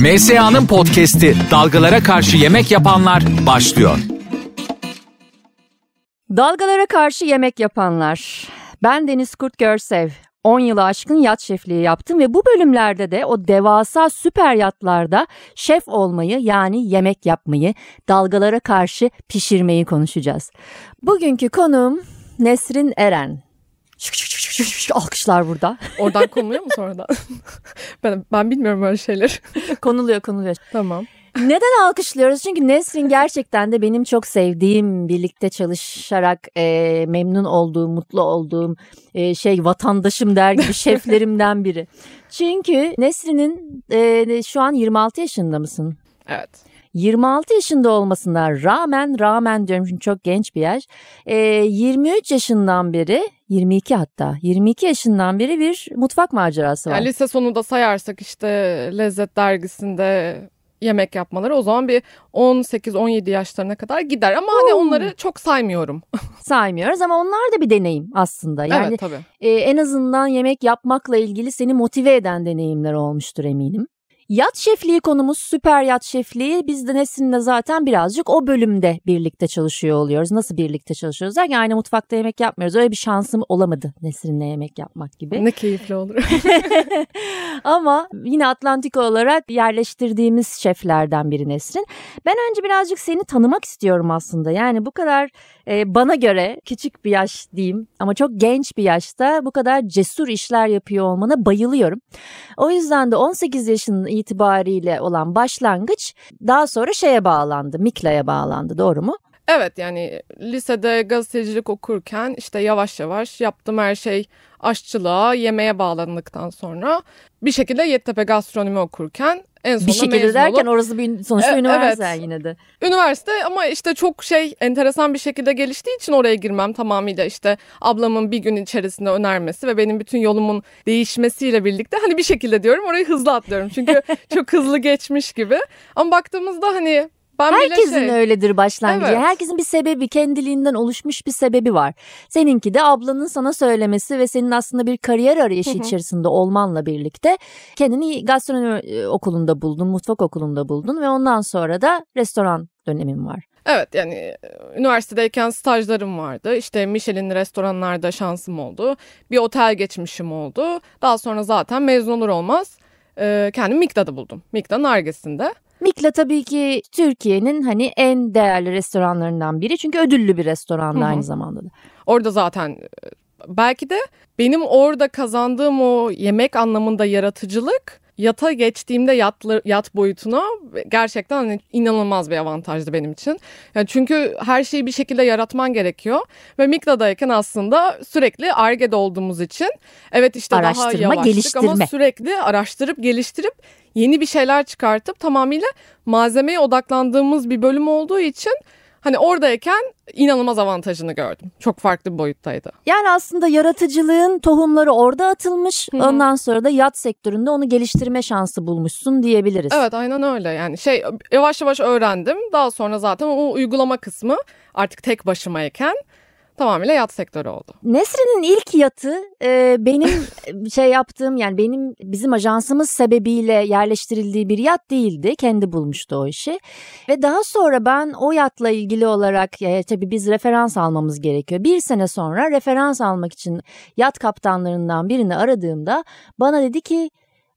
MSA'nın podcast'i Dalgalara Karşı Yemek Yapanlar başlıyor. Dalgalara karşı yemek yapanlar. Ben Deniz Kurt Görsev. 10 yılı aşkın yat şefliği yaptım ve bu bölümlerde de o devasa süper yatlarda şef olmayı yani yemek yapmayı, dalgalara karşı pişirmeyi konuşacağız. Bugünkü konuğum Nesrin Eren. Şık şık şık şık şık alkışlar burada. Oradan konuluyor mu sonradan? ben, ben bilmiyorum öyle şeyler. konuluyor konuluyor. tamam. Neden alkışlıyoruz? Çünkü Nesrin gerçekten de benim çok sevdiğim, birlikte çalışarak e, memnun olduğum, mutlu olduğum e, şey vatandaşım der gibi şeflerimden biri. Çünkü Nesrin'in e, şu an 26 yaşında mısın? Evet. 26 yaşında olmasına rağmen rağmen diyorum çünkü çok genç bir yaş. E, 23 yaşından beri 22 hatta 22 yaşından beri bir mutfak macerası var. Yani lise sonunda sayarsak işte Lezzet dergisinde yemek yapmaları o zaman bir 18-17 yaşlarına kadar gider ama hani onları çok saymıyorum. Saymıyoruz ama onlar da bir deneyim aslında. Yani evet tabii. e, en azından yemek yapmakla ilgili seni motive eden deneyimler olmuştur eminim. Yat şefliği konumuz süper yat şefliği. Biz de Nesin'le zaten birazcık o bölümde birlikte çalışıyor oluyoruz. Nasıl birlikte çalışıyoruz derken aynı mutfakta yemek yapmıyoruz. Öyle bir şansım olamadı Nesin'le yemek yapmak gibi. Ne keyifli olur. Ama yine Atlantik olarak yerleştirdiğimiz şeflerden biri Nesrin. Ben önce birazcık seni tanımak istiyorum aslında. Yani bu kadar e, bana göre küçük bir yaş diyeyim ama çok genç bir yaşta bu kadar cesur işler yapıyor olmana bayılıyorum. O yüzden de 18 yaşın itibariyle olan başlangıç daha sonra şeye bağlandı, Mikla'ya bağlandı doğru mu? Evet yani lisede gazetecilik okurken işte yavaş yavaş yaptığım her şey aşçılığa, yemeğe bağlandıktan sonra bir şekilde Yeditepe gastronomi okurken en sonunda Bir şekilde derken olup, orası bir sonuçta E, üniversite evet. yine de. üniversite ama işte çok şey enteresan bir şekilde geliştiği için oraya girmem tamamıyla işte ablamın bir gün içerisinde önermesi ve benim bütün yolumun değişmesiyle birlikte hani bir şekilde diyorum orayı hızlı atlıyorum. Çünkü çok hızlı geçmiş gibi. Ama baktığımızda hani ben Herkesin şey, öyledir başlangıcı. Evet. Herkesin bir sebebi, kendiliğinden oluşmuş bir sebebi var. Seninki de ablanın sana söylemesi ve senin aslında bir kariyer arayışı içerisinde olmanla birlikte kendini gastronomi e, okulunda buldun, mutfak okulunda buldun ve ondan sonra da restoran dönemin var. Evet yani e, üniversitedeyken stajlarım vardı. İşte Michelin restoranlarda şansım oldu. Bir otel geçmişim oldu. Daha sonra zaten mezun olur olmaz e, kendimi Mikta'da buldum. Mikta'nın argesinde. Mikla tabii ki Türkiye'nin hani en değerli restoranlarından biri. Çünkü ödüllü bir hı. aynı zamanda da. Orada zaten e, belki de benim orada kazandığım o yemek anlamında yaratıcılık yata geçtiğimde yatlı, yat boyutuna gerçekten hani inanılmaz bir avantajdı benim için. Yani çünkü her şeyi bir şekilde yaratman gerekiyor ve Mikla'dayken aslında sürekli argede olduğumuz için evet işte daha Araştırma, yavaştık geliştirme. ama sürekli araştırıp geliştirip yeni bir şeyler çıkartıp tamamıyla malzemeye odaklandığımız bir bölüm olduğu için hani oradayken inanılmaz avantajını gördüm. Çok farklı bir boyuttaydı. Yani aslında yaratıcılığın tohumları orada atılmış. Hı hı. Ondan sonra da yat sektöründe onu geliştirme şansı bulmuşsun diyebiliriz. Evet aynen öyle yani şey yavaş yavaş öğrendim. Daha sonra zaten o uygulama kısmı artık tek başımayken tamamıyla yat sektörü oldu. Nesrin'in ilk yatı e, benim şey yaptığım yani benim bizim ajansımız sebebiyle yerleştirildiği bir yat değildi. Kendi bulmuştu o işi. Ve daha sonra ben o yatla ilgili olarak e, tabii biz referans almamız gerekiyor. Bir sene sonra referans almak için yat kaptanlarından birini aradığımda bana dedi ki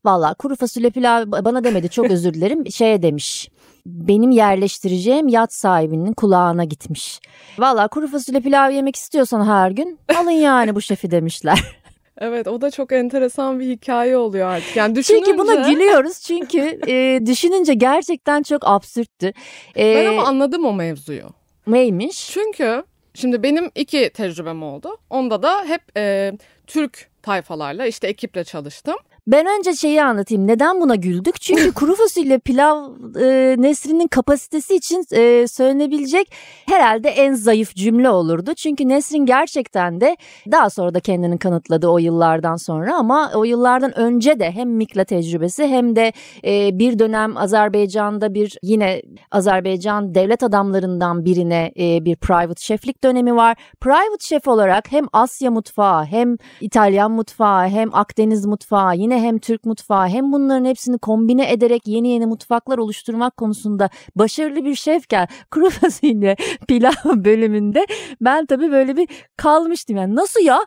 Valla kuru fasulye pilav bana demedi çok özür dilerim şeye demiş. Benim yerleştireceğim yat sahibinin kulağına gitmiş. Valla kuru fasulye pilav yemek istiyorsan her gün alın yani bu şefi demişler. Evet o da çok enteresan bir hikaye oluyor artık. Yani düşününce Çünkü buna gülüyoruz çünkü e, düşününce gerçekten çok absürttü. E, ben ama anladım o mevzuyu. neymiş? Çünkü şimdi benim iki tecrübem oldu. Onda da hep e, Türk tayfalarla işte ekiple çalıştım. Ben önce şeyi anlatayım. Neden buna güldük? Çünkü kuru fasulye pilav e, Nesrin'in kapasitesi için e, söylenebilecek herhalde en zayıf cümle olurdu. Çünkü Nesrin gerçekten de daha sonra da kendini kanıtladı o yıllardan sonra ama o yıllardan önce de hem Mikla tecrübesi hem de e, bir dönem Azerbaycan'da bir yine Azerbaycan devlet adamlarından birine e, bir private şeflik dönemi var. Private şef olarak hem Asya mutfağı hem İtalyan mutfağı hem Akdeniz mutfağı yine yine hem Türk mutfağı hem bunların hepsini kombine ederek yeni yeni mutfaklar oluşturmak konusunda başarılı bir şefken kuru fasulye pilav bölümünde ben tabii böyle bir kalmıştım yani nasıl ya?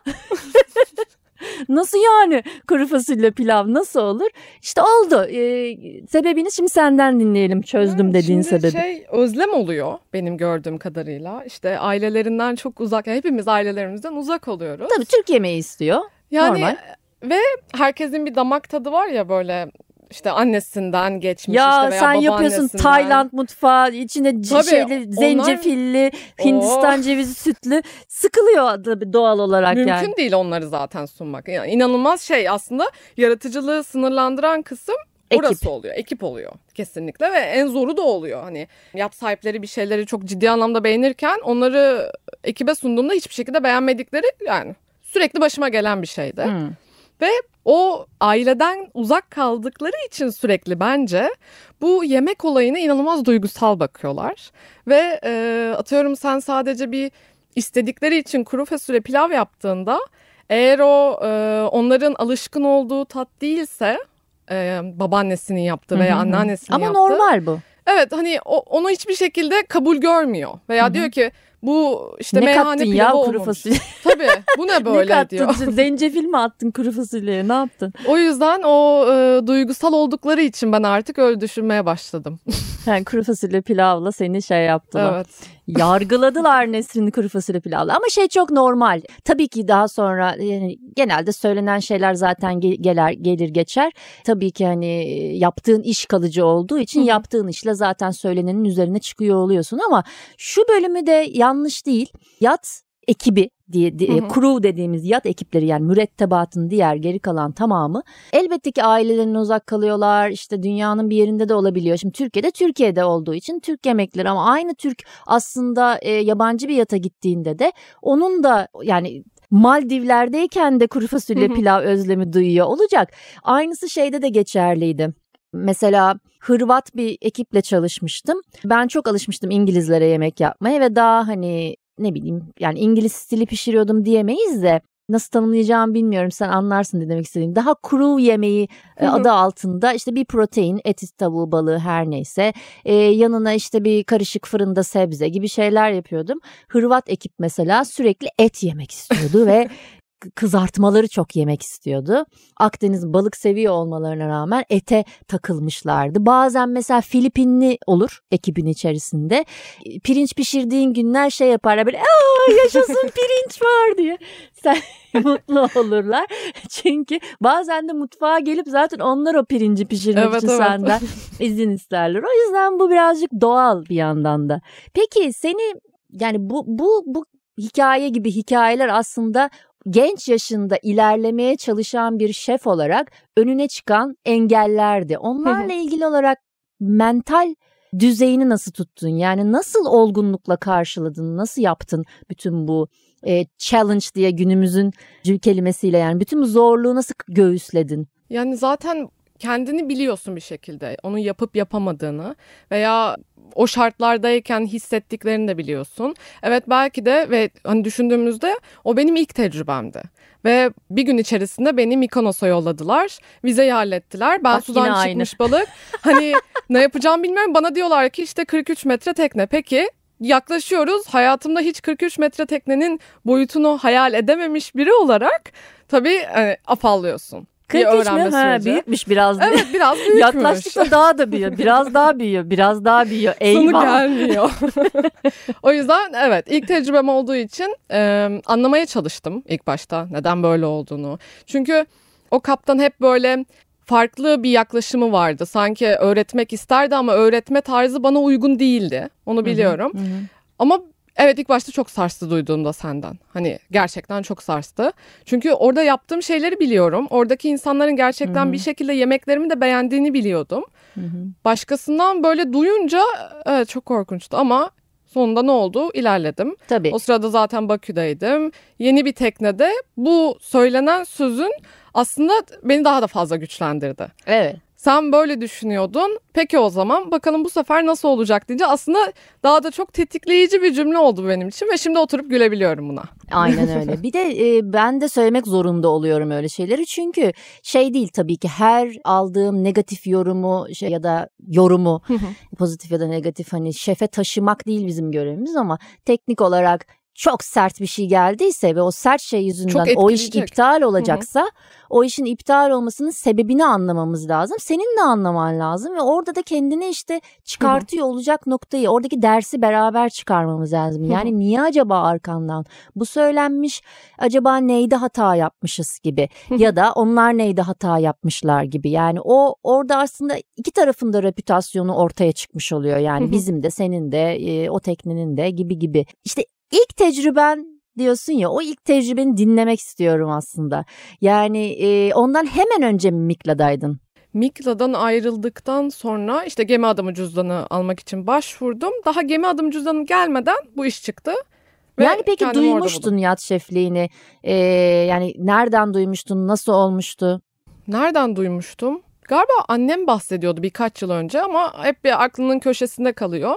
Nasıl yani kuru fasulye pilav nasıl olur? İşte oldu. Ee, sebebini şimdi senden dinleyelim çözdüm Evet, dediğin şimdi sebebi. şey özlem oluyor benim gördüğüm kadarıyla. İşte ailelerinden çok uzak, yani hepimiz ailelerimizden uzak oluyoruz. Tabii Türk yemeği istiyor. Yani normal. Ve herkesin bir damak tadı var ya böyle işte annesinden geçmiş Ya işte veya sen yapıyorsun. Tayland mutfağı içine Tabii, şeyli onlar- zencefilli Hindistan cevizi sütlü sıkılıyor doğal olarak Mümkün yani. değil onları zaten sunmak. Yani inanılmaz şey aslında yaratıcılığı sınırlandıran kısım Ekip. orası oluyor. Ekip oluyor kesinlikle ve en zoru da oluyor. Hani yap sahipleri bir şeyleri çok ciddi anlamda beğenirken onları ekibe sunduğumda hiçbir şekilde beğenmedikleri yani sürekli başıma gelen bir şeydi. Hmm. O aileden uzak kaldıkları için sürekli bence bu yemek olayına inanılmaz duygusal bakıyorlar. Ve e, atıyorum sen sadece bir istedikleri için kuru fasulye pilav yaptığında eğer o e, onların alışkın olduğu tat değilse e, babaannesinin yaptığı veya anneannesinin Ama yaptığı. normal bu. Evet hani o, onu hiçbir şekilde kabul görmüyor. Veya Hı hı. diyor ki bu işte ne meyhane kattın ya pilavı kuru olmamış. fasulye? Tabii bu ne ne böyle kattın? diyor. Zencefil mi attın kuru fasulyeye ne yaptın? O yüzden o e, duygusal oldukları için ben artık öyle düşünmeye başladım. Yani kuru fasulye pilavla seni şey yaptılar. Evet. Yargıladılar Nesrin'i kuru fasulye pilavla ama şey çok normal. Tabii ki daha sonra yani genelde söylenen şeyler zaten ge- gelir gelir geçer. Tabii ki hani yaptığın iş kalıcı olduğu için yaptığın işle zaten söylenenin üzerine çıkıyor oluyorsun ama şu bölümü de yanlış değil. Yat ekibi diye, Hı hı. crew dediğimiz yat ekipleri yani mürettebatın diğer geri kalan tamamı elbette ki ailelerinden uzak kalıyorlar işte dünyanın bir yerinde de olabiliyor. Şimdi Türkiye'de Türkiye'de olduğu için Türk yemekleri ama aynı Türk aslında e, yabancı bir yata gittiğinde de onun da yani Maldivler'deyken de kuru fasulye pilav özlemi duyuyor olacak. Aynısı şeyde de geçerliydi. Mesela Hırvat bir ekiple çalışmıştım. Ben çok alışmıştım İngilizlere yemek yapmaya ve daha hani ne bileyim yani İngiliz stili pişiriyordum diyemeyiz de nasıl tanımlayacağımı bilmiyorum sen anlarsın ne demek istediğim. Daha kuru yemeği e, Hı hı. adı altında işte bir protein eti tavuğu balığı her neyse e, yanına işte bir karışık fırında sebze gibi şeyler yapıyordum. Hırvat ekip mesela sürekli et yemek istiyordu ve kızartmaları çok yemek istiyordu. Akdeniz balık seviyor olmalarına rağmen ete takılmışlardı. Bazen mesela Filipinli olur ekibin içerisinde. E, Pirinç pişirdiğin günler şey yaparlar böyle aa yaşasın pirinç var diye. Sen mutlu olurlar. Çünkü bazen de mutfağa gelip zaten onlar o pirinci pişirmek Evet, için evet. senden izin isterler. O yüzden bu birazcık doğal bir yandan da. Peki seni yani bu bu bu hikaye gibi hikayeler aslında genç yaşında ilerlemeye çalışan bir şef olarak önüne çıkan engellerdi. Onlarla ilgili olarak mental düzeyini nasıl tuttun? Yani nasıl olgunlukla karşıladın? Nasıl yaptın bütün bu e, challenge diye günümüzün kelimesiyle yani bütün bu zorluğu nasıl göğüsledin? Yani zaten kendini biliyorsun bir şekilde. Onu yapıp yapamadığını veya o şartlardayken hissettiklerini de biliyorsun. Evet belki de ve hani düşündüğümüzde o benim ilk tecrübemdi. Ve bir gün içerisinde beni Mikonos'a yolladılar. Vizeyi hallettiler. Ben Bak sudan yine aynı. çıkmış balık. Hani ne yapacağım bilmiyorum. Bana diyorlar ki işte 43 metre tekne. Peki yaklaşıyoruz. Hayatımda hiç 43 metre teknenin boyutunu hayal edememiş biri olarak tabii e, afallıyorsun. Bir 43 mü? Ha, büyükmüş biraz. Evet biraz büyükmüş. Yaklaştıkça daha da büyüyor. Biraz daha büyüyor. Biraz daha büyüyor. Sonu Eyvah. gelmiyor. o yüzden evet ilk tecrübem olduğu için e, anlamaya çalıştım ilk başta neden böyle olduğunu. Çünkü o kaptan hep böyle farklı bir yaklaşımı vardı. Sanki öğretmek isterdi ama öğretme tarzı bana uygun değildi. Onu biliyorum. Hı hı. Ama evet ilk başta çok sarstı duyduğumda senden. Hani gerçekten çok sarstı. Çünkü orada yaptığım şeyleri biliyorum. Oradaki insanların gerçekten Hı hı. bir şekilde yemeklerimi de beğendiğini biliyordum. Hı hı. Başkasından böyle duyunca evet çok korkunçtu ama sonunda ne oldu? İlerledim. Tabii. O sırada zaten Bakü'deydim. Yeni bir teknede bu söylenen sözün aslında beni daha da fazla güçlendirdi. Evet. Sen böyle düşünüyordun. Peki o zaman bakalım bu sefer nasıl olacak deyince aslında daha da çok tetikleyici bir cümle oldu benim için ve şimdi oturup gülebiliyorum buna. Aynen öyle. Bir de e, ben de söylemek zorunda oluyorum öyle şeyleri. Çünkü şey değil tabii ki her aldığım negatif yorumu şey ya da yorumu pozitif ya da negatif hani şefe taşımak değil bizim görevimiz ama teknik olarak çok sert bir şey geldiyse ve o sert şey yüzünden o iş iptal olacaksa Hı-hı. o işin iptal olmasının sebebini anlamamız lazım. Senin de anlaman lazım ve orada da kendini işte çıkartıyor Hı-hı. olacak noktayı oradaki dersi beraber çıkarmamız lazım. Yani Hı-hı. niye acaba arkandan bu söylenmiş acaba neyde hata yapmışız gibi Hı-hı. ya da onlar neyde hata yapmışlar gibi. Yani o orada aslında iki tarafın da reputasyonu ortaya çıkmış oluyor. Yani Hı-hı. bizim de senin de e, o teknenin de gibi gibi. İşte İlk tecrüben diyorsun ya o ilk tecrübeni dinlemek istiyorum aslında. Yani e, ondan hemen önce mi Mikla'daydın? Mikla'dan ayrıldıktan sonra işte gemi adamı cüzdanı almak için başvurdum. Daha gemi adamı cüzdanı gelmeden bu iş çıktı. Ve yani peki duymuştun yat şefliğini. Ee, yani nereden duymuştun? Nasıl olmuştu? Nereden duymuştum? Galiba annem bahsediyordu birkaç yıl önce ama hep bir aklının köşesinde kalıyor.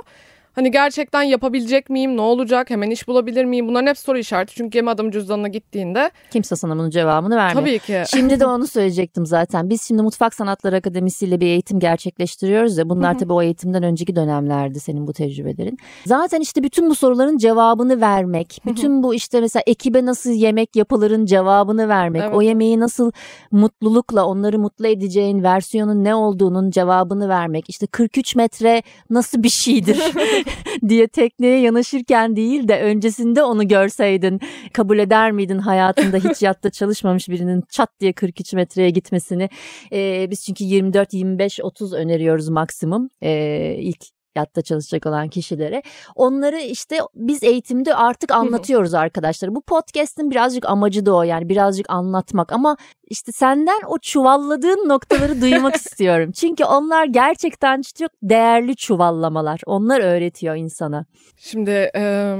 Hani gerçekten yapabilecek miyim? Ne olacak? Hemen iş bulabilir miyim? Bunların hep soru işareti. Çünkü gemi adım cüzdanına gittiğinde... Kimse sana bunun cevabını vermiyor. Tabii ki. Şimdi de onu söyleyecektim zaten. Biz şimdi Mutfak Sanatları Akademisi ile bir eğitim gerçekleştiriyoruz ya. Bunlar tabii o eğitimden önceki dönemlerdi senin bu tecrübelerin. Zaten işte bütün bu soruların cevabını vermek. bütün bu işte mesela ekibe nasıl yemek yapılırın cevabını vermek. Evet. O yemeği nasıl mutlulukla onları mutlu edeceğin versiyonun ne olduğunun cevabını vermek. İşte 43 metre nasıl bir şeydir? diye tekneye yanaşırken değil de öncesinde onu görseydin kabul eder miydin hayatında hiç yatta çalışmamış birinin çat diye 43 metreye gitmesini? Ee, biz çünkü 24, 25, 30 öneriyoruz maksimum ee, ilk yatta çalışacak olan kişilere. Onları işte biz eğitimde artık anlatıyoruz arkadaşlar. Bu podcast'in birazcık amacı da o yani birazcık anlatmak ama işte senden o çuvalladığın noktaları duymak istiyorum. Çünkü onlar gerçekten çok değerli çuvallamalar. Onlar öğretiyor insana. Şimdi e,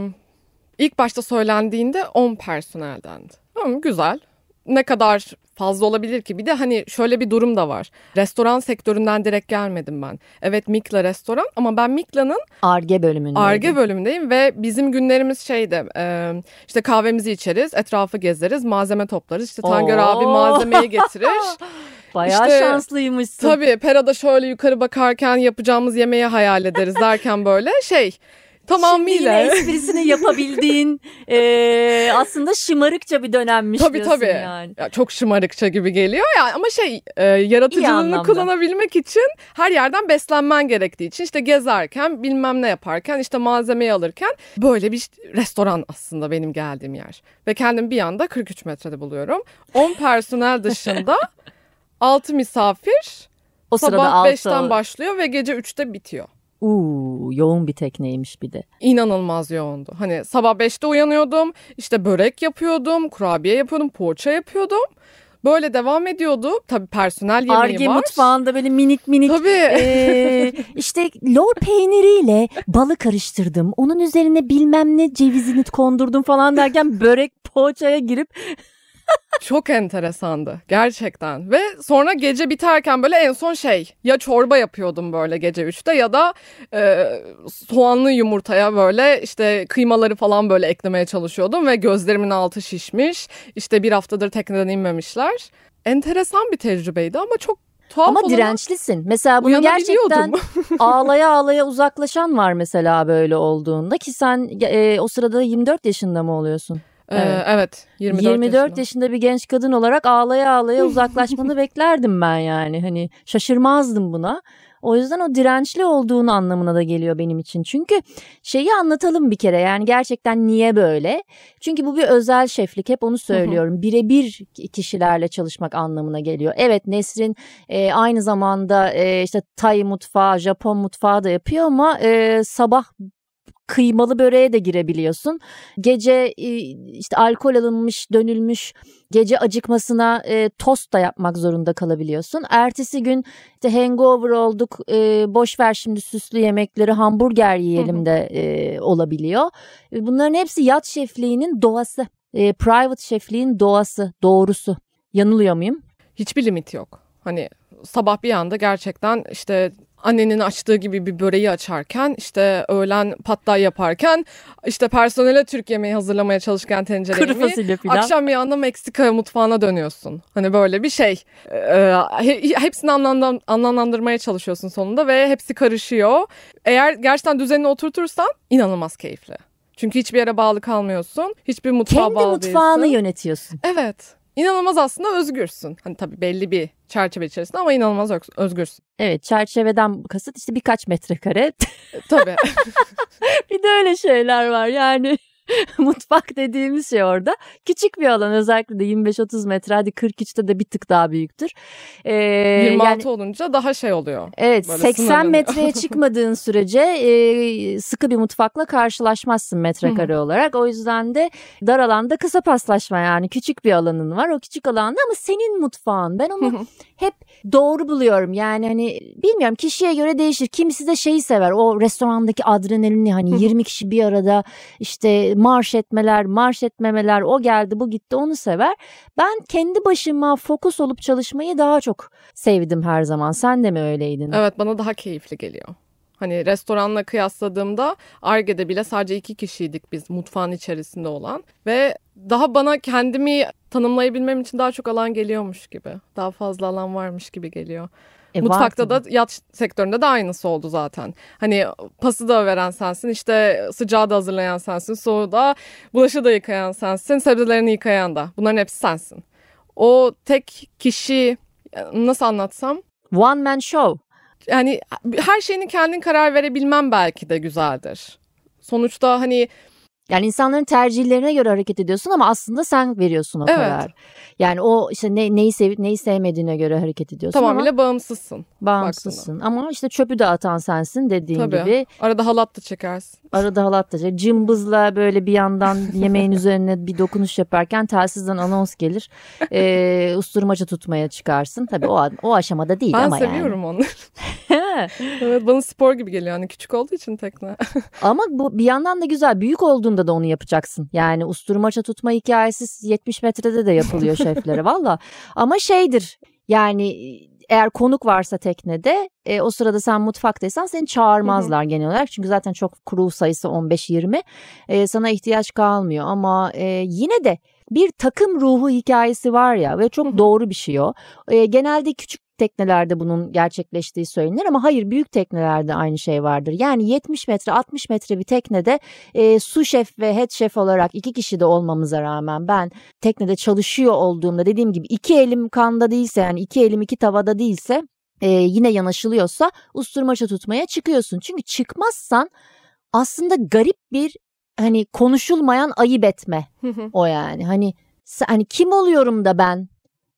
ilk başta söylendiğinde 10 personeldendi. Tamam güzel. Ne kadar fazla olabilir ki? Bir de hani şöyle bir durum da var. Restoran sektöründen direkt gelmedim ben. Evet Mikla restoran ama ben Mikla'nın Arge bölümündeyim. Arge bölümündeyim ve bizim günlerimiz şeydi e, işte kahvemizi içeriz, etrafı gezeriz, malzeme toplarız. İşte Tanger Oo. abi malzemeyi getirir. Bayağı işte, şanslıymışsın. Tabii Pera'da şöyle yukarı bakarken yapacağımız yemeği hayal ederiz derken böyle şey tamamıyla. Şimdi yine esprisini yapabildiğin e, aslında şımarıkça bir dönemmiş tabii, tabii. yani. Ya, çok şımarıkça gibi geliyor ya ama şey e, yaratıcılığını kullanabilmek için her yerden beslenmen gerektiği için işte gezerken bilmem ne yaparken işte malzemeyi alırken böyle bir restoran aslında benim geldiğim yer. Ve kendim bir anda 43 metrede buluyorum. 10 personel dışında 6 misafir o sabah 5'ten başlıyor ve gece 3'te bitiyor. Uuu yoğun bir tekneymiş bir de. İnanılmaz yoğundu. Hani sabah 5'te uyanıyordum. işte börek yapıyordum, kurabiye yapıyordum, poğaça yapıyordum. Böyle devam ediyordu. Tabii personel yemeği Arge var. mutfağında böyle minik minik. Tabii. E, işte lor peyniriyle balı karıştırdım. Onun üzerine bilmem ne cevizini kondurdum falan derken börek poğaçaya girip çok enteresandı gerçekten. Ve sonra gece biterken böyle en son şey ya çorba yapıyordum böyle gece 3'te ya da e, soğanlı yumurtaya böyle işte kıymaları falan böyle eklemeye çalışıyordum ve gözlerimin altı şişmiş. İşte bir haftadır tekneden inmemişler. Enteresan bir tecrübeydi ama çok Tuhaf Ama dirençlisin. Mesela bunu gerçekten ağlaya ağlaya uzaklaşan var mesela böyle olduğunda ki sen e, o sırada 24 yaşında mı oluyorsun? Ee, evet. evet 24, 24 yaşında. yaşında bir genç kadın olarak ağlaya ağlaya uzaklaşmanı beklerdim ben yani. Hani şaşırmazdım buna. O yüzden o dirençli olduğunu anlamına da geliyor benim için. Çünkü şeyi anlatalım bir kere yani gerçekten niye böyle? Çünkü bu bir özel şeflik hep onu söylüyorum. Birebir kişilerle çalışmak anlamına geliyor. Evet Nesrin e, aynı zamanda e, işte Tay mutfağı, Japon mutfağı da yapıyor ama e, sabah kıymalı böreğe de girebiliyorsun. Gece işte alkol alınmış, dönülmüş gece acıkmasına e, tost da yapmak zorunda kalabiliyorsun. Ertesi gün işte hangover olduk, e, boş ver şimdi süslü yemekleri, hamburger yiyelim de e, olabiliyor. E, bunların hepsi yat şefliğinin doğası. E, private şefliğin doğası, doğrusu. Yanılıyor muyum? Hiçbir limit yok. Hani sabah bir anda gerçekten işte annenin açtığı gibi bir böreği açarken işte öğlen pattay yaparken işte personele Türk yemeği hazırlamaya çalışırken tencere Kuru yemeği akşam bir anda Meksika mutfağına dönüyorsun. Hani böyle bir şey. Ee, he- hepsini anlamlan- anlamlandırmaya çalışıyorsun sonunda ve hepsi karışıyor. Eğer gerçekten düzenini oturtursan inanılmaz keyifli. Çünkü hiçbir yere bağlı kalmıyorsun. Hiçbir mutfağa Kendi bağlı mutfağını değilsin. yönetiyorsun. Evet. İnanılmaz aslında özgürsün. Hani tabii belli bir çerçeve içerisinde ama inanılmaz öz- özgürsün. Evet çerçeveden kasıt işte birkaç metrekare. Tabii. bir de öyle şeyler var yani. Mutfak dediğimiz şey orada. Küçük bir alan özellikle de 25-30 metre hadi 43'te de bir tık daha büyüktür. Ee, 26 yani olunca daha şey oluyor. Evet Böyle 80 sınırlanıyor. metreye çıkmadığın sürece e, sıkı bir mutfakla karşılaşmazsın metrekare olarak. O yüzden de dar alanda kısa paslaşma yani küçük bir alanın var o küçük alanda ama senin mutfağın. Ben onu hep doğru buluyorum. Yani hani bilmiyorum kişiye göre değişir. Kimisi de şeyi sever. O restorandaki adrenalini hani 20 kişi bir arada işte marş etmeler, marş etmemeler, o geldi, bu gitti onu sever. Ben kendi başıma fokus olup çalışmayı daha çok sevdim her zaman. Sen de mi öyleydin? Evet bana daha keyifli geliyor. Hani restoranla kıyasladığımda Arge'de bile sadece iki kişiydik biz mutfağın içerisinde olan. Ve daha bana kendimi tanımlayabilmem için daha çok alan geliyormuş gibi. Daha fazla alan varmış gibi geliyor. E, Mutfakta da yat sektöründe de aynısı oldu zaten. Hani pası da veren sensin, işte sıcağı da hazırlayan sensin, soğuğu da, bulaşığı da yıkayan sensin, sebzelerini yıkayan da. Bunların hepsi sensin. O tek kişi nasıl anlatsam One man show. Yani her şeyini kendin karar verebilmem belki de güzeldir. Sonuçta hani Yani insanların tercihlerine göre hareket ediyorsun ama aslında sen veriyorsun o Evet. kararı. Yani o işte ne, neyi sevip neyi sevmediğine göre hareket ediyorsun tamamıyla ama bağımsızsın. bağımsızsın. Ama işte çöpü de atan sensin dediğin Tabii. gibi. Arada halat da çekersin. Arada halat da çek- cımbızla böyle bir yandan yemeğin üzerine bir dokunuş yaparken telsizden anons gelir. Ee, usturmaca tutmaya çıkarsın. Tabii o, o aşamada değil Ben ama seviyorum onu. Yani. evet bana spor gibi geliyor. Hani küçük olduğu için tekne. Ama bu bir yandan da güzel. Büyük olduğunda da onu yapacaksın. Yani usturmaça tutma hikayesi 70 metrede de yapılıyor şeflere valla. Ama şeydir yani eğer konuk varsa teknede e, o sırada sen mutfaktaysan seni çağırmazlar genel olarak. Çünkü zaten çok crew sayısı 15-20 e, sana ihtiyaç kalmıyor. Ama e, yine de bir takım ruhu hikayesi var ya ve çok doğru bir şey o. E, genelde küçük teknelerde bunun gerçekleştiği söylenir ama hayır büyük teknelerde aynı şey vardır. Yani 70 metre 60 metre bir teknede e, su şef ve head şef olarak iki kişi de olmamıza rağmen ben teknede çalışıyor olduğumda dediğim gibi iki elim kanda değilse yani iki elim iki tavada değilse e, yine yanaşılıyorsa usturmaça tutmaya çıkıyorsun. Çünkü çıkmazsan aslında garip bir hani konuşulmayan ayıp etme o yani. Hani hani kim oluyorum da ben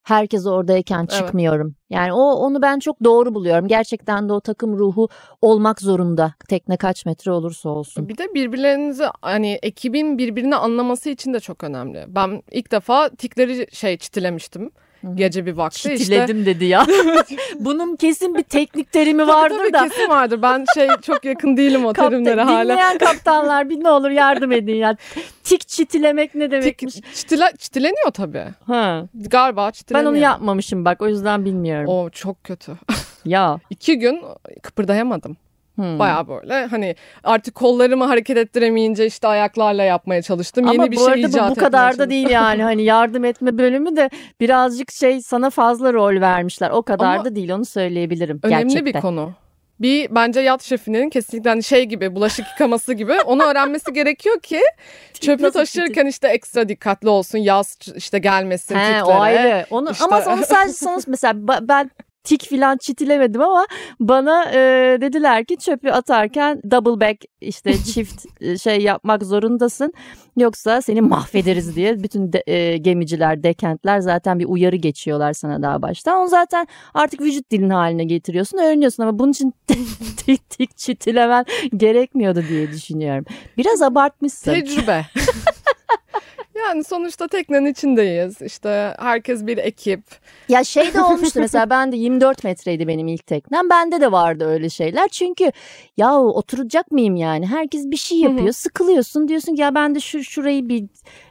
herkes oradayken Evet. çıkmıyorum. Yani o onu ben çok doğru buluyorum. Gerçekten de o takım ruhu olmak zorunda. Tekne kaç metre olursa olsun. Bir de birbirlerinizi hani ekibin birbirini anlaması için de çok önemli. Ben ilk defa tikleri şey çitilemiştim. Gece bir vakti işte. Çitiledim dedi ya. Bunun kesin bir teknik terimi Tabii, vardır tabii, da. kesin vardır. Ben şey çok yakın değilim o Kaptan- terimlere hala. dinleyen kaptanlar bir ne olur yardım edin ya. Tik çitilemek ne Tik, demekmiş? çitile, çitileniyor tabii. Ha. Galiba Ben çitileniyor. onu yapmamışım bak o yüzden bilmiyorum. O çok kötü. Ya. İki gün kıpırdayamadım. Hmm. Baya böyle hani artık kollarımı hareket ettiremeyince işte ayaklarla yapmaya çalıştım. Ama Yeni bir şey icat bu, bu kadar da değil yani hani yardım etme bölümü de birazcık şey sana fazla rol vermişler. O kadar Ama da değil onu söyleyebilirim Önemli gerçekten. bir konu. Bir bence yat şefinin kesinlikle hani şey gibi bulaşık yıkaması gibi onu öğrenmesi gerekiyor ki çöpü taşırken işte ekstra dikkatli olsun yaz işte gelmesin He, tiklere. o ayrı. Onu İşte- ama onu sadece sana mesela ben tik filan çitilemedim ama bana e, dediler ki çöpü atarken double back işte çift e, şey yapmak zorundasın. Yoksa seni mahvederiz diye bütün de, e, gemiciler, dekentler zaten bir uyarı geçiyorlar sana daha baştan. Onu zaten artık vücut dilin haline getiriyorsun, öğreniyorsun ama bunun için tik tik çitilemen gerekmiyordu diye düşünüyorum. Biraz abartmışsın. Tecrübe. yani sonuçta teknenin içindeyiz. İşte herkes bir ekip. Ya şey de olmuştu mesela ben de 24 metreydi benim ilk teknem. Bende de vardı öyle şeyler. Çünkü ya oturacak mıyım yani? Herkes bir şey yapıyor. Sıkılıyorsun diyorsun ki ya ben de şu şurayı bir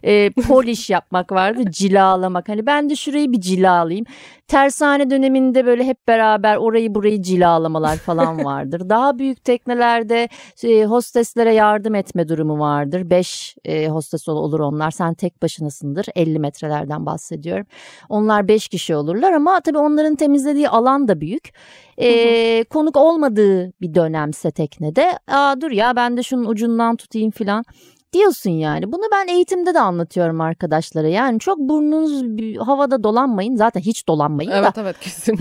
e, polish yapmak vardı. Cilalamak. Hani ben de şurayı bir cilalayayım. Tersane döneminde böyle hep beraber orayı burayı cilalamalar falan vardır. Daha büyük teknelerde e, hosteslere yardım etme durumu vardır. Beş e, hostes olur onlar. Sen tek başınasındır. 50 metrelerden bahsediyorum. Onlar beş kişi olurlar ama tabii onların temizlediği alan da büyük. E, konuk olmadığı bir dönemse teknede Aa, dur ya ben de şunun ucundan tutayım filan diyorsun yani. Bunu ben eğitimde de anlatıyorum arkadaşlara. Yani çok burnunuz havada dolanmayın. Zaten hiç dolanmayın evet, da. Evet kesin.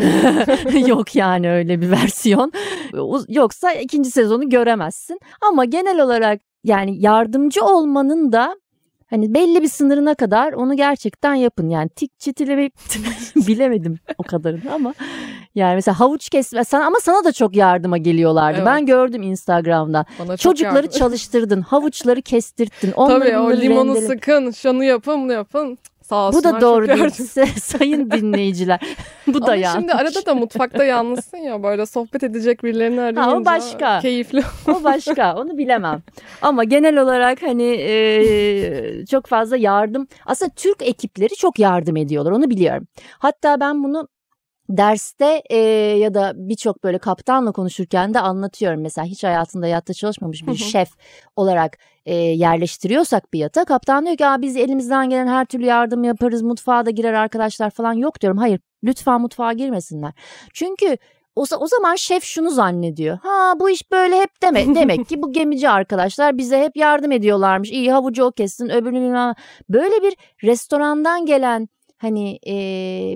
Yok yani öyle bir versiyon. Yoksa ikinci sezonu göremezsin. Ama genel olarak yani yardımcı olmanın da Hani belli bir sınırına kadar onu gerçekten yapın. Yani tik çitilemeyi bilemedim o kadarını ama yani mesela havuç kesme sana ama sana da çok yardıma geliyorlardı. Evet. Ben gördüm Instagram'da. Bana Çocukları çalıştırdın, havuçları kestirttin. Tabii o limonu rendele... sıkın, şunu yapın, bunu yapın. Sağ Bu da doğru değil sayın dinleyiciler. Bu da yanlış. şimdi arada da mutfakta yalnızsın ya böyle sohbet edecek birilerini arayınca ha, o başka. keyifli. o başka onu bilemem. Ama genel olarak hani e, çok fazla yardım aslında Türk ekipleri çok yardım ediyorlar onu biliyorum. Hatta ben bunu derste e, ya da birçok böyle kaptanla konuşurken de anlatıyorum. Mesela hiç hayatında yatta çalışmamış bir şef olarak e, yerleştiriyorsak bir yata kaptan diyor ki biz elimizden gelen her türlü yardım yaparız mutfağa da girer arkadaşlar falan yok diyorum. Hayır lütfen mutfağa girmesinler. Çünkü o, o zaman şef şunu zannediyor. Ha bu iş böyle hep deme. Demek ki bu gemici arkadaşlar bize hep yardım ediyorlarmış. İyi havucu o kessin öbürünü bilmem. Böyle bir restorandan gelen hani e,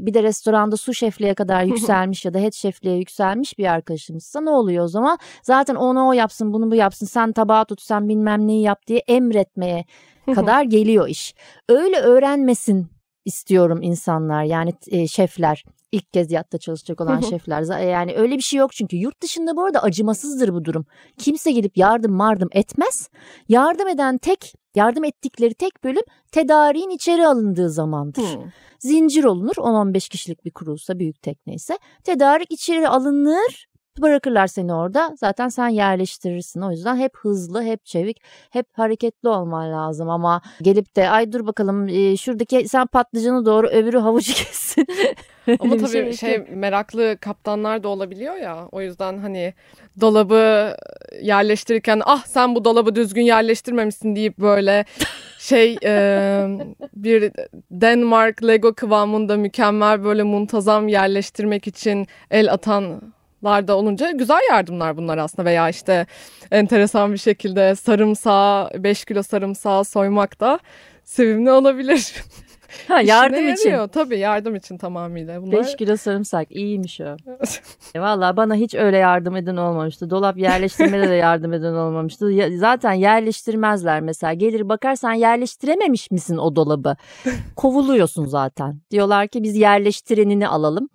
bir de restoranda su şefliğe kadar yükselmiş ya da head şefliğe yükselmiş bir arkadaşımızsa ne oluyor o zaman? Zaten onu o yapsın bunu bu yapsın sen tabağı tut sen bilmem neyi yap diye emretmeye kadar geliyor iş. Öyle öğrenmesin istiyorum insanlar yani e, şefler ilk kez yatta çalışacak olan şefler yani öyle bir şey yok çünkü yurt dışında bu arada acımasızdır bu durum. Kimse gelip yardım mardım etmez. Yardım eden tek yardım ettikleri tek bölüm tedariğin içeri alındığı zamandır. Hmm. Zincir olunur 10-15 kişilik bir kurulsa büyük tekneyse tedarik içeri alınır bırakırlar seni orada zaten sen yerleştirirsin. O yüzden hep hızlı, hep çevik, hep hareketli olman lazım ama gelip de ay dur bakalım e, şuradaki sen patlıcanı doğru öbürü havucu kessin. ama tabii şey, şey meraklı kaptanlar da olabiliyor ya. O yüzden hani dolabı yerleştirirken ah sen bu dolabı düzgün yerleştirmemişsin deyip böyle şey e, bir Denmark Lego kıvamında mükemmel böyle muntazam yerleştirmek için el atan larda olunca güzel yardımlar bunlar aslında veya işte enteresan bir şekilde sarımsağı 5 kilo sarımsağı soymak da sevimli olabilir. Ha, yardım için. Yarıyor. Tabii yardım için tamamıyla. Bunlar... 5 kilo sarımsak iyiymiş o. e, Valla bana hiç öyle yardım eden olmamıştı. Dolap yerleştirmede de yardım eden olmamıştı. Ya, zaten yerleştirmezler mesela. Gelir bakarsan yerleştirememiş misin o dolabı? Kovuluyorsun zaten. Diyorlar ki biz yerleştirenini alalım.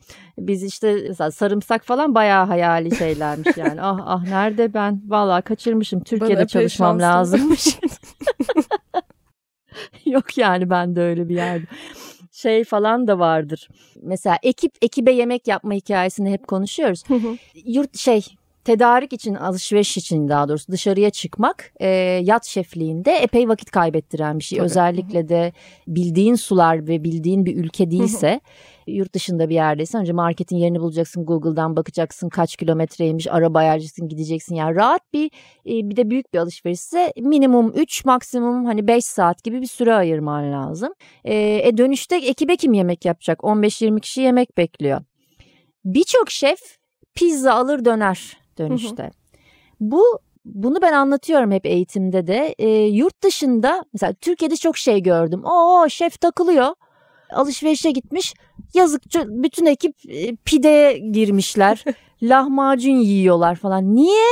Biz işte sarımsak falan bayağı hayali şeylermiş yani. ah ah nerede ben? Valla kaçırmışım. Türkiye'de çalışmam lazımmış. Yok yani ben de öyle bir yerde. Şey falan da vardır. Mesela ekip ekibe yemek yapma hikayesini hep konuşuyoruz. Yurt şey tedarik için alışveriş için daha doğrusu dışarıya çıkmak e, yat şefliğinde epey vakit kaybettiren bir şey. Tabii. Özellikle de bildiğin sular ve bildiğin bir ülke değilse yurt dışında bir yerdeysen önce marketin yerini bulacaksın Google'dan bakacaksın kaç kilometreymiş araba ayarlayacaksın gideceksin yani rahat bir e, bir de büyük bir alışverişse minimum 3 maksimum hani 5 saat gibi bir süre ayırman lazım. E, e dönüşte ekibe kim yemek yapacak 15-20 kişi yemek bekliyor. Birçok şef pizza alır döner dönüşte. Bu bunu ben anlatıyorum hep eğitimde de. E, yurt dışında mesela Türkiye'de çok şey gördüm. Oo şef takılıyor. Alışverişe gitmiş. Yazık bütün ekip e, pideye girmişler. lahmacun yiyorlar falan. Niye?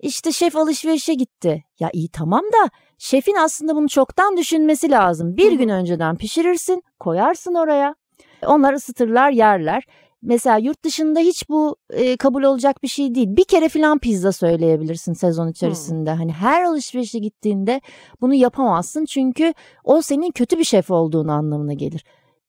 İşte şef alışverişe gitti. Ya iyi tamam da şefin aslında bunu çoktan düşünmesi lazım. Bir gün önceden pişirirsin, koyarsın oraya. Onlar ısıtırlar, yerler. Mesela yurt dışında hiç bu e, kabul olacak bir şey değil. Bir kere filan pizza söyleyebilirsin sezon içerisinde. Hmm. Hani her alışverişe gittiğinde bunu yapamazsın çünkü o senin kötü bir şef olduğunu anlamına gelir.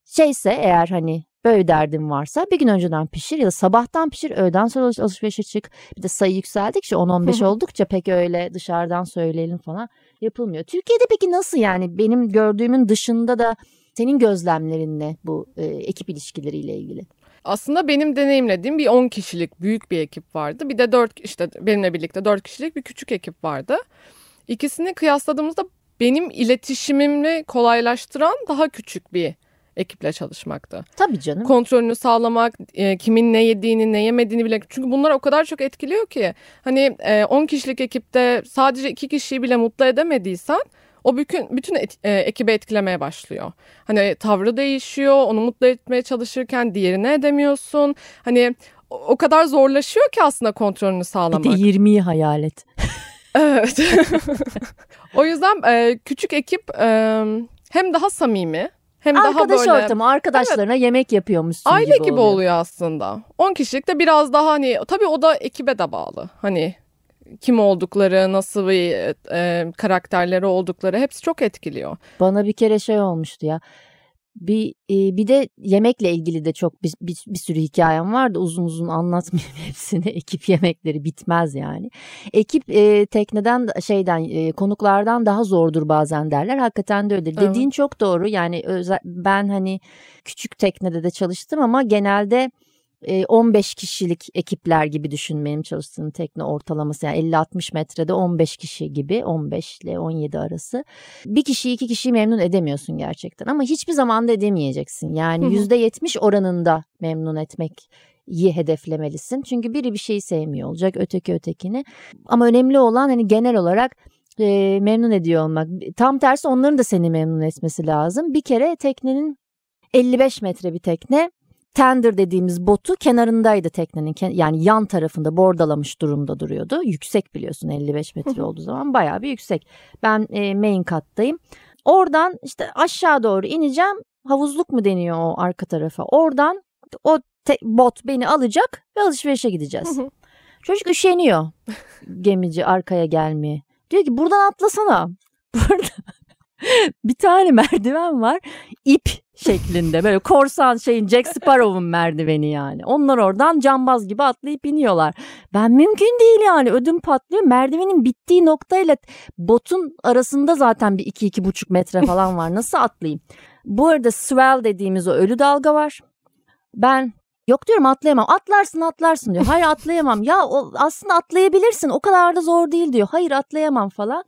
Şeyse eğer hani böyle derdin varsa bir gün önceden pişir ya da sabahtan pişir öğleden sonra alışverişe çık. Bir de sayı yükseldikçe 10-15 oldukça pek öyle dışarıdan söyleyelim falan yapılmıyor. Türkiye'de peki nasıl yani benim gördüğümün dışında da senin gözlemlerin ne bu e, ekip ilişkileriyle ilgili? aslında benim deneyimlediğim bir 10 kişilik büyük bir ekip vardı. Bir de 4 işte benimle birlikte 4 kişilik bir küçük ekip vardı. İkisini kıyasladığımızda benim iletişimimi kolaylaştıran daha küçük bir ekiple çalışmaktı. Tabii canım. Kontrolünü sağlamak, e, kimin ne yediğini, ne yemediğini bilmek. Çünkü bunlar o kadar çok etkiliyor ki. Hani e, 10 kişilik ekipte sadece 2 kişiyi bile mutlu edemediysen o bütün bütün et, e, ekibi etkilemeye başlıyor. Hani tavrı değişiyor, onu mutlu etmeye çalışırken diğerini edemiyorsun. Hani o, o kadar zorlaşıyor ki aslında kontrolünü sağlamak. Bir de 20'yi hayal et. Evet. o yüzden e, küçük ekip e, hem daha samimi hem Arkadaş daha böyle ortamı, arkadaşlarına yemek yapıyormuşsun aile gibi, gibi oluyor. aslında. 10 kişilik de biraz daha hani tabii o da ekibe de bağlı. Hani kim oldukları, nasıl bir e, karakterleri oldukları hepsi çok etkiliyor. Bana bir kere şey olmuştu ya. Bir e, bir de yemekle ilgili de çok bir, bir, bir sürü hikayem vardı. Uzun uzun anlatmayayım hepsini. Ekip yemekleri bitmez yani. Ekip e, tekneden şeyden e, konuklardan daha zordur bazen derler. Hakikaten de öyledir. Evet. Dediğin çok doğru. Yani özel, ben hani küçük teknede de çalıştım ama genelde 15 kişilik ekipler gibi düşün benim çalıştığım tekne ortalaması yani 50-60 metrede 15 kişi gibi 15 ile 17 arası. Bir kişiyi iki kişiyi memnun edemiyorsun gerçekten ama hiçbir zaman da edemeyeceksin. Yani Hı hı. %70 oranında memnun etmek iyi hedeflemelisin. Çünkü biri bir şeyi sevmiyor olacak, öteki ötekini. Ama önemli olan hani genel olarak e, memnun ediyor olmak. Tam tersi onların da seni memnun etmesi lazım. Bir kere teknenin 55 metre bir tekne tender dediğimiz botu kenarındaydı teknenin yani yan tarafında bordalamış durumda duruyordu. Yüksek biliyorsun 55 metre olduğu zaman bayağı bir yüksek. Ben e, main kattayım. Oradan işte aşağı doğru ineceğim. Havuzluk mu deniyor o arka tarafa? Oradan o te- bot beni alacak ve alışverişe gideceğiz. Hı hı. Çocuk üşeniyor gemici arkaya gelmeye. Diyor ki buradan atlasana. Burada bir tane merdiven var. İp şeklinde böyle korsan şeyin Jack Sparrow'un merdiveni yani. Onlar oradan cambaz gibi atlayıp iniyorlar. Ben mümkün değil yani ödüm patlıyor. Merdivenin bittiği noktayla botun arasında zaten bir iki iki buçuk metre falan var. Nasıl atlayayım? Bu arada swell dediğimiz o ölü dalga var. Ben Yok diyorum atlayamam. Atlarsın atlarsın diyor. Hayır atlayamam. Ya o, aslında atlayabilirsin. O kadar da zor değil diyor. Hayır atlayamam falan.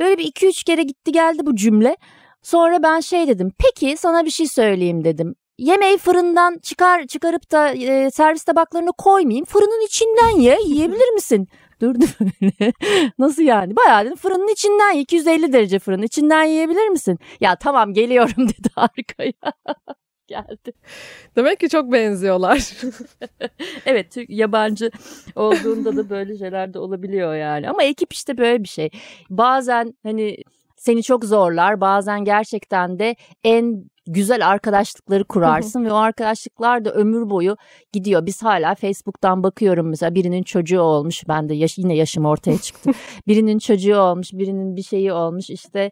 Böyle bir iki üç kere gitti geldi bu cümle. Sonra ben şey dedim. Peki sana bir şey söyleyeyim dedim. Yemeği fırından çıkar çıkarıp da e, servis tabaklarına koymayayım. Fırının içinden ye. Yiyebilir misin? Durdu böyle. Nasıl yani? Bayağı dedim fırının içinden ye. 250 derece fırının içinden yiyebilir misin? Ya tamam geliyorum dedi arkaya. Geldi. Demek ki çok benziyorlar. Evet Türk yabancı olduğunda da böyle şeyler de olabiliyor yani. Ama ekip işte böyle bir şey. Bazen hani seni çok zorlar. Bazen gerçekten de en güzel arkadaşlıkları kurarsın ve o arkadaşlıklar da ömür boyu gidiyor. Biz hala Facebook'tan bakıyorum mesela birinin çocuğu olmuş. Ben de yaş, yine yaşım ortaya çıktı. birinin çocuğu olmuş, birinin bir şeyi olmuş. işte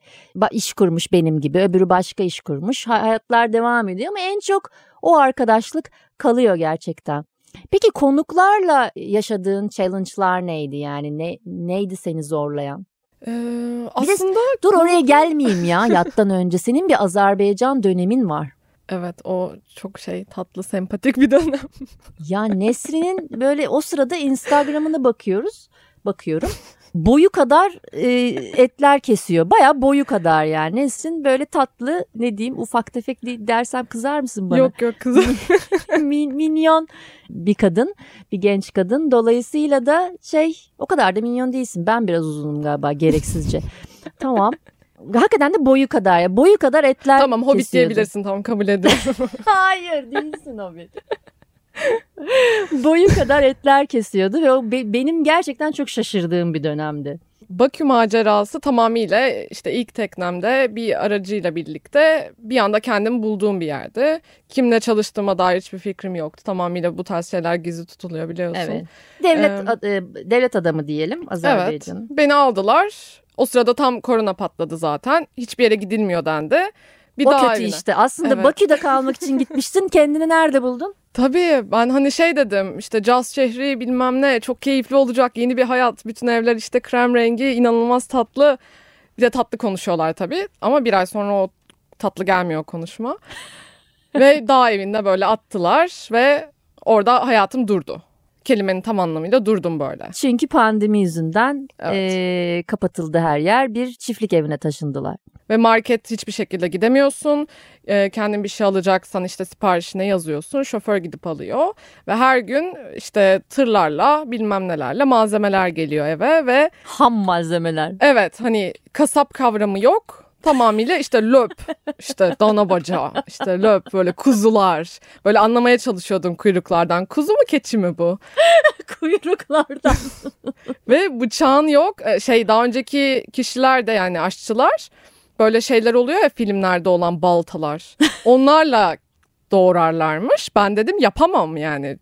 iş kurmuş benim gibi. Öbürü başka iş kurmuş. Ha- Hayatlar devam ediyor ama en çok o arkadaşlık kalıyor gerçekten. Peki konuklarla yaşadığın challenge'lar neydi yani? Ne neydi seni zorlayan? Ee, aslında Dur oraya gelmeyeyim ya yattan önce. Senin bir Azerbaycan dönemin var. evet o çok şey tatlı sempatik bir dönem. Ya Nesrin'in böyle o sırada Instagram'ına bakıyoruz. Bakıyorum. Boyu kadar e, etler kesiyor. Baya boyu kadar yani. Nesrin böyle tatlı ne diyeyim ufak tefek de- dersem kızar mısın bana? Yok yok kızım. Min- minyon bir kadın, bir genç kadın. Dolayısıyla da şey o kadar da minyon değilsin. Ben biraz uzunum galiba gereksizce. tamam. Hakikaten de boyu kadar ya. Boyu kadar etler tamam hobbit kesiyordu. diyebilirsin tamam kabul ediyorum. Hayır değilsin hobbit. boyu kadar etler kesiyordu ve o be- benim gerçekten çok şaşırdığım bir dönemdi. Bakü macerası tamamıyla işte ilk teknemde bir aracıyla birlikte bir anda kendimi bulduğum bir yerdi. Kimle çalıştığıma dair hiçbir fikrim yoktu. Tamamıyla bu tarz şeyler gizli tutuluyor biliyorsun. Evet. Devlet Ee, devlet adamı diyelim Azerbaycan'ın. Evet. Beni aldılar. O sırada tam korona patladı zaten. Hiçbir yere gidilmiyor dendi. Bir o daha kötü evine. işte. Aslında Evet. Bakü'de kalmak için gitmiştin. Kendini nerede buldun? Tabii ben hani şey dedim işte caz şehri bilmem ne çok keyifli olacak yeni bir hayat. Bütün evler işte krem rengi inanılmaz tatlı. Bir de tatlı konuşuyorlar tabii ama bir ay sonra o tatlı gelmiyor konuşma. ve dağ evinde böyle attılar ve orada hayatım durdu. Kelimenin tam anlamıyla durdum böyle. Çünkü pandemi yüzünden Evet. eee, kapatıldı her yer. Bir çiftlik evine taşındılar. Ve market hiçbir şekilde gidemiyorsun. Ee, kendin bir şey alacaksan işte siparişine yazıyorsun. Şoför gidip alıyor. Ve her gün işte tırlarla bilmem nelerle malzemeler geliyor eve ve Ham malzemeler. evet hani kasap kavramı yok. Tamamıyla işte löp, işte dana bacağı, işte löp böyle kuzular. Böyle anlamaya çalışıyordum kuyruklardan. Kuzu mu keçi mi bu? Kuyruklardan. Ve bıçağın yok. Ee, Şey daha önceki kişiler de yani aşçılar böyle şeyler oluyor ya filmlerde olan baltalar. Onlarla doğrarlarmış. Ben dedim yapamam yani.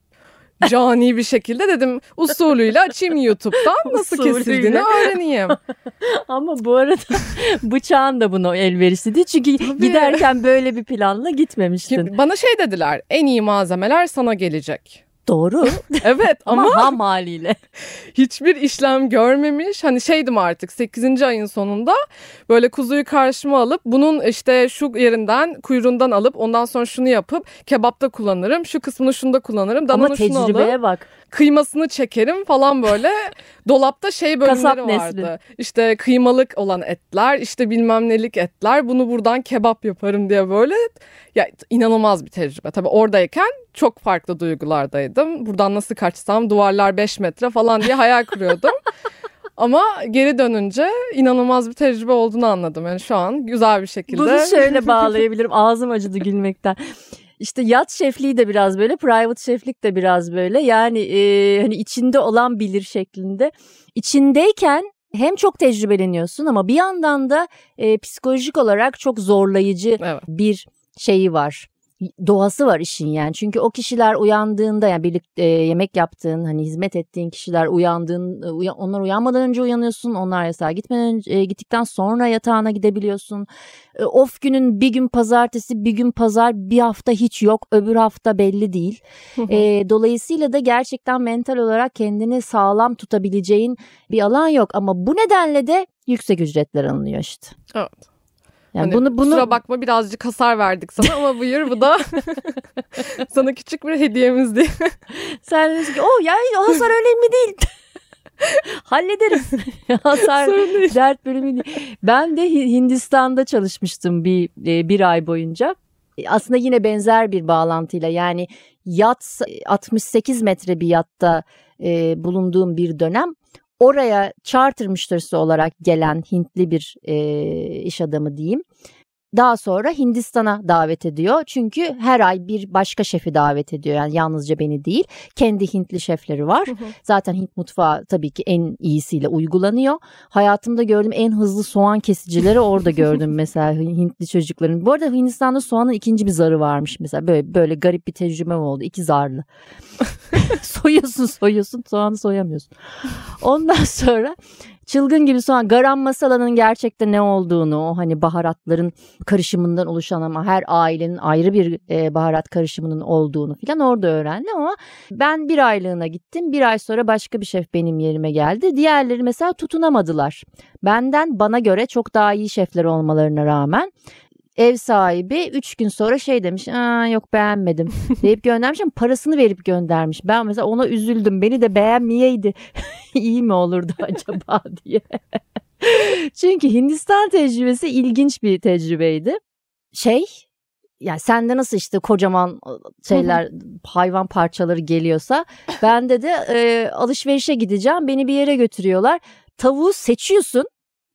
Cani bir şekilde dedim usulüyle açayım YouTube'dan nasıl Usulüyle. kesildiğini öğreneyim. Ama bu arada bıçağın da buna elverişli değil. Çünkü giderken böyle bir planla gitmemiştin. Bana şey dediler en iyi malzemeler sana gelecek. Doğru Evet ama, ama ham haliyle. hiçbir işlem görmemiş. Hani şeydim artık 8. ayın sonunda böyle kuzuyu karşıma alıp bunun işte şu yerinden kuyruğundan alıp ondan sonra şunu yapıp kebapta kullanırım. Şu kısmını şunda kullanırım. Ama Dananın şunu alıp tecrübeye bak. kıymasını çekerim falan böyle. Dolapta şey Kasap bölümleri nesli. vardı. İşte kıymalık olan etler, işte bilmem nelik etler. Bunu buradan kebap yaparım diye böyle. Ya inanılmaz bir tecrübe. Tabii oradayken çok farklı duygulardaydım. Buradan nasıl kaçsam duvarlar 5 metre falan diye hayal kuruyordum. Ama geri dönünce inanılmaz bir tecrübe olduğunu anladım. Yani şu an güzel bir şekilde. Bunu şöyle bağlayabilirim. Ağzım acıdı gülmekten. İşte yat şefliği de biraz böyle, private şeflik de biraz böyle. Yani e, hani içinde olan bilir şeklinde. İçindeyken hem çok tecrübeleniyorsun ama bir yandan da e, psikolojik olarak çok zorlayıcı Evet. bir şeyi var. Doğası var işin yani. Çünkü o kişiler uyandığında yani birlikte e, yemek yaptığın, hani hizmet ettiğin kişiler uyandığın, e, onlar uyanmadan önce uyanıyorsun. Onlar yasağa gitmeden önce, e, gittikten sonra yatağına gidebiliyorsun. E, Off günün bir gün pazartesi, bir gün pazar, bir hafta hiç yok, öbür hafta belli değil. E, dolayısıyla da gerçekten mental olarak kendini sağlam tutabileceğin bir alan yok. Ama bu nedenle de yüksek ücretler alınıyor işte. Evet. Yani Hani bunu bunu Kusura bakma birazcık hasar verdik sana ama buyur bu da sana küçük bir hediyemiz diye. Sen diyorsun ki oh ya o hasar önemli değil. Hallederiz. hasar değil. dert bölümü değil. Ben de Hi- Hindistan'da çalışmıştım bir e, bir ay boyunca. E, Aslında yine benzer bir bağlantıyla yani yat 68 metre bir yatta e, bulunduğum bir dönem oraya charter müşterisi olarak gelen Hintli bir e, iş adamı diyeyim. Daha sonra Hindistan'a davet ediyor. Çünkü her ay bir başka şefi davet ediyor. Yani yalnızca beni değil. Kendi Hintli şefleri var. Zaten Hint mutfağı tabii ki en iyisiyle uygulanıyor. Hayatımda gördüğüm en hızlı soğan kesicileri orada gördüm mesela Hintli çocukların. Bu arada Hindistan'da soğanın ikinci bir zarı varmış mesela. Böyle böyle garip bir tecrübem oldu. İki zarlı. soyuyorsun soyuyorsun soğanı soyamıyorsun. Ondan sonra çılgın gibi soğan garam masalanın gerçekten ne olduğunu o hani baharatların karışımından oluşan ama her ailenin ayrı bir e, baharat karışımının olduğunu filan orada öğrendim ama ben bir aylığına gittim bir ay sonra başka bir şef benim yerime geldi. Diğerleri mesela tutunamadılar. Benden bana göre çok daha iyi şefler olmalarına rağmen ev sahibi 3 gün sonra şey demiş Aa, yok beğenmedim deyip göndermiş ama parasını verip göndermiş. Ben mesela ona üzüldüm beni de beğenmeyeydi iyi mi olurdu acaba diye. Çünkü Hindistan tecrübesi ilginç bir tecrübeydi. Şey yani sende nasıl işte kocaman şeyler hayvan parçaları geliyorsa bende de e, alışverişe gideceğim beni bir yere götürüyorlar. Tavuğu seçiyorsun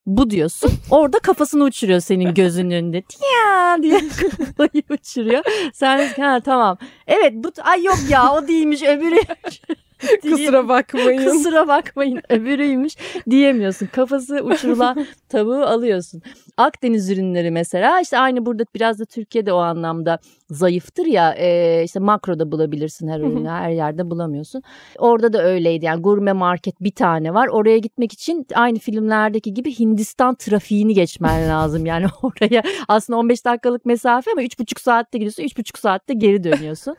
bu diyorsun. Orada kafasını uçuruyor senin gözünün önünde. Ya diye kafayı uçuruyor. Sen ha tamam. Evet bu ay yok ya o değilmiş öbürü. Kusura bakmayın. Kusura bakmayın öbürüymüş diyemiyorsun. Kafası uçurulan tavuğu alıyorsun. Akdeniz ürünleri mesela işte aynı burada biraz da Türkiye'de o anlamda zayıftır ya e, işte makroda bulabilirsin her ürünü her yerde bulamıyorsun. Orada da öyleydi yani gurme market bir tane var oraya gitmek için aynı filmlerdeki gibi Hindistan trafiğini geçmen lazım yani oraya aslında 15 dakikalık mesafe ama 3,5 saatte gidiyorsun 3,5 saatte geri dönüyorsun.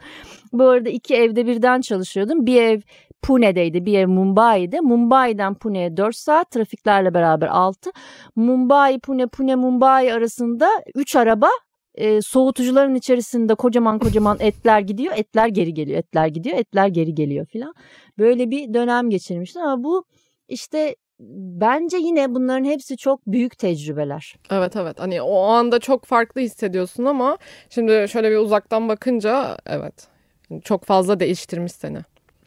Bu arada iki evde birden çalışıyordum bir ev Pune'deydi bir ev Mumbai'de. Mumbai'den Pune'ye 4 saat trafiklerle beraber 6. Mumbai, Pune, Pune, Mumbai arasında 3 araba e, soğutucuların içerisinde kocaman kocaman etler gidiyor, etler geri geliyor, etler gidiyor, etler geri geliyor filan. Böyle bir dönem geçirmiştim ama bu işte bence yine bunların hepsi çok büyük tecrübeler. Evet evet hani o anda çok farklı hissediyorsun ama şimdi şöyle bir uzaktan bakınca evet çok fazla değiştirmiş seni.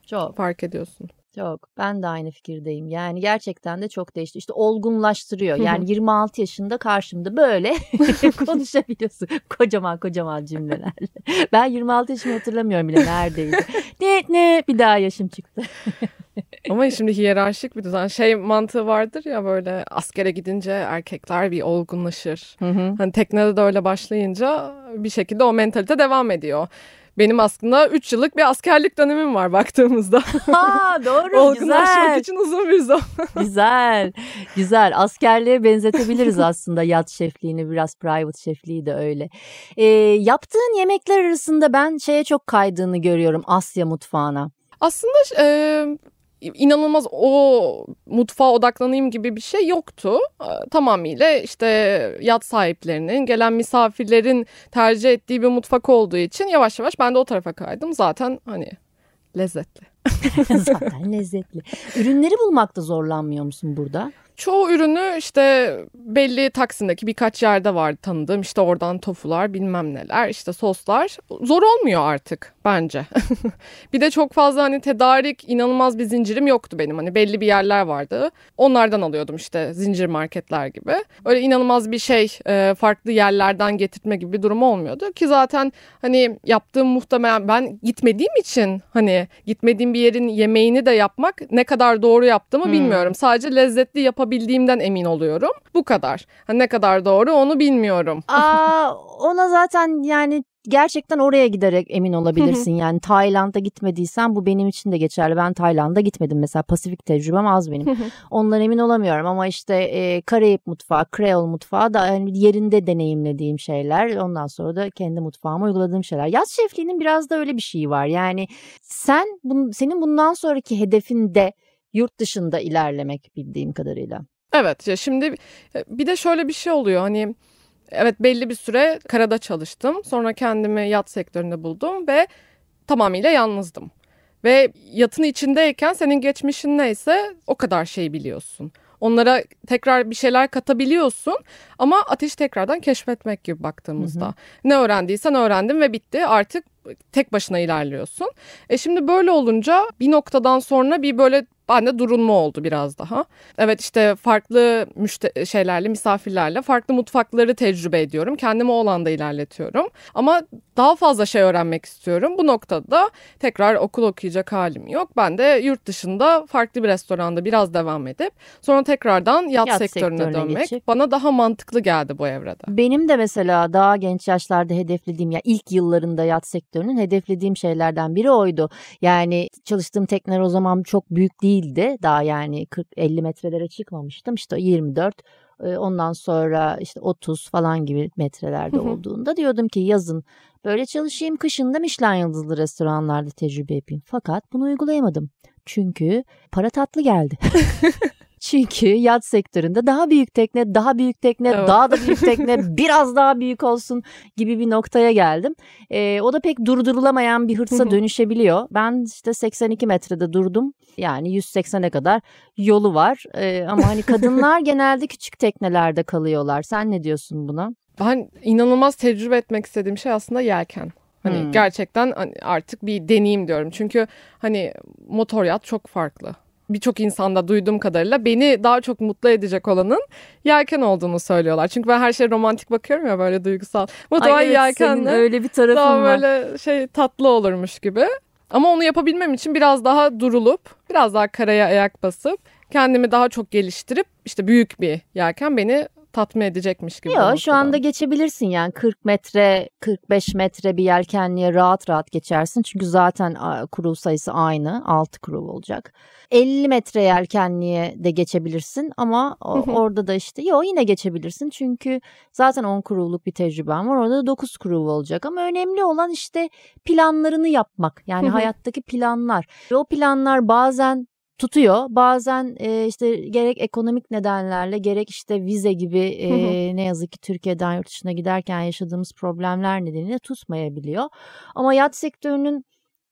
Çok. Fark ediyorsun. Çok. Ben de aynı fikirdeyim. Yani gerçekten de çok değişti. İşte olgunlaştırıyor. Yani 26 yaşında karşımda böyle konuşabiliyorsun. Kocaman kocaman cümlelerle. Ben 26 yaşımı hatırlamıyorum bile neredeydi. Ne ne bir daha yaşım çıktı. Ama şimdi hiyerarşik bir düzen. Şey mantığı vardır ya böyle askere gidince erkekler bir olgunlaşır. Hani teknede de öyle başlayınca bir şekilde o mentalite devam ediyor. Benim aslında 3 yıllık bir askerlik dönemim var baktığımızda. Ha doğru Olgunlaşmak güzel. için uzun bir zaman. Güzel. Güzel. Askerliğe benzetebiliriz aslında yat şefliğini biraz private şefliği de öyle. Ee, yaptığın yemekler arasında ben şeye çok kaydığını görüyorum Asya mutfağına. Aslında e, inanılmaz o mutfağa odaklanayım gibi bir şey yoktu. E, tamamıyla işte yat sahiplerinin, gelen misafirlerin tercih ettiği bir mutfak olduğu için yavaş yavaş ben de o tarafa kaydım. Zaten hani lezzetli. Zaten lezzetli. Ürünleri bulmakta zorlanmıyor musun burada? Çoğu ürünü işte belli Taksim'deki birkaç yerde vardı tanıdığım. İşte oradan tofular bilmem neler işte soslar. Zor olmuyor artık bence. bir de çok fazla hani tedarik inanılmaz bir zincirim yoktu benim. Hani belli bir yerler vardı. Onlardan alıyordum işte zincir marketler gibi. Öyle inanılmaz bir şey e, farklı yerlerden getirtme gibi bir durum olmuyordu. Ki zaten hani yaptığım muhtemelen ben gitmediğim için hani gitmediğim bir yerin yemeğini de yapmak ne kadar doğru yaptığımı Hmm. bilmiyorum. Sadece lezzetli yapabildiğimden emin oluyorum. Bu kadar. Hani ne kadar doğru onu bilmiyorum. Aa, ona zaten yani gerçekten oraya giderek emin olabilirsin. yani Tayland'a gitmediysen bu benim için de geçerli. Ben Tayland'a gitmedim mesela Pasifik tecrübem az benim. Ondan emin olamıyorum ama işte e, Karayip mutfağı, Kreol mutfağı da yani yerinde deneyimlediğim şeyler. Ondan sonra da kendi mutfağıma uyguladığım şeyler. Yaz şefliğinin biraz da öyle bir şeyi var. Yani sen bun, senin bundan sonraki hedefin de yurt dışında ilerlemek bildiğim kadarıyla. Evet ya şimdi e, bir de şöyle bir şey oluyor hani evet belli bir süre karada çalıştım. Sonra kendimi yat sektöründe buldum ve tamamıyla yalnızdım. Ve yatın içindeyken senin geçmişin neyse o kadar şey biliyorsun. Onlara tekrar bir şeyler katabiliyorsun ama ateşi tekrardan keşfetmek gibi baktığımızda. Hı hı. Ne öğrendiysen öğrendin ve bitti artık tek başına ilerliyorsun. E şimdi böyle olunca bir noktadan sonra bir böyle bende durulma oldu biraz daha. Evet işte farklı müşte- şeylerle, misafirlerle farklı mutfakları tecrübe ediyorum. Kendimi o alanda ilerletiyorum. Ama daha fazla şey öğrenmek istiyorum. Bu noktada tekrar okul okuyacak halim yok. Ben de yurt dışında farklı bir restoranda biraz devam edip sonra tekrardan yat, Yat sektörüne, sektörüne dönmek geçip. bana daha mantıklı geldi bu evrede. Benim de mesela daha genç yaşlarda hedeflediğim ya ilk yıllarında yat sektörünün hedeflediğim şeylerden biri oydu. Yani çalıştığım tekneler o zaman çok büyük değildi. Daha yani 40-50 metrelere çıkmamıştım. İşte 24 e, ondan sonra işte 30 falan gibi metrelerde Hı hı. olduğunda diyordum ki yazın böyle çalışayım kışın da Michelin yıldızlı restoranlarda tecrübe yapayım. Fakat bunu uygulayamadım. Çünkü para tatlı geldi. Çünkü yat sektöründe daha büyük tekne, daha büyük tekne, Evet. daha da büyük tekne, biraz daha büyük olsun gibi bir noktaya geldim. Ee, o da pek durdurulamayan bir Hı hırsa hı. dönüşebiliyor. Ben işte 82 metrede durdum. Yani 180'e kadar yolu var. Ee, ama hani kadınlar genelde küçük teknelerde kalıyorlar. Sen ne diyorsun buna? Ben inanılmaz tecrübe etmek istediğim şey aslında yelken. Hani Hmm. gerçekten hani artık bir deneyim diyorum. Çünkü hani motor yat çok farklı. Birçok insanda duyduğum kadarıyla beni daha çok mutlu edecek olanın yelken olduğunu söylüyorlar. Çünkü ben her şeye romantik bakıyorum ya böyle duygusal. Motor Ay evet, senin yelkenle öyle bir tarafın daha var. böyle şey tatlı olurmuş gibi. Ama onu yapabilmem için biraz daha durulup, biraz daha karaya ayak basıp, kendimi daha çok geliştirip işte büyük bir yelken beni tatmin edecekmiş gibi. Yok şu anda geçebilirsin yani 40 metre 45 metre bir yelkenliğe rahat rahat geçersin. Çünkü zaten a, kuru sayısı aynı 6 kuru olacak. 50 metre yelkenliğe de geçebilirsin ama orada da işte yok yine geçebilirsin. Çünkü zaten 10 kuruluk bir tecrüben var orada da 9 kuru olacak. Ama önemli olan işte planlarını yapmak yani hayattaki planlar. Ve o planlar bazen tutuyor. Bazen e, işte gerek ekonomik nedenlerle gerek işte vize gibi e, ne yazık ki Türkiye'den yurt dışına giderken yaşadığımız problemler nedeniyle tutmayabiliyor. Ama yat sektörünün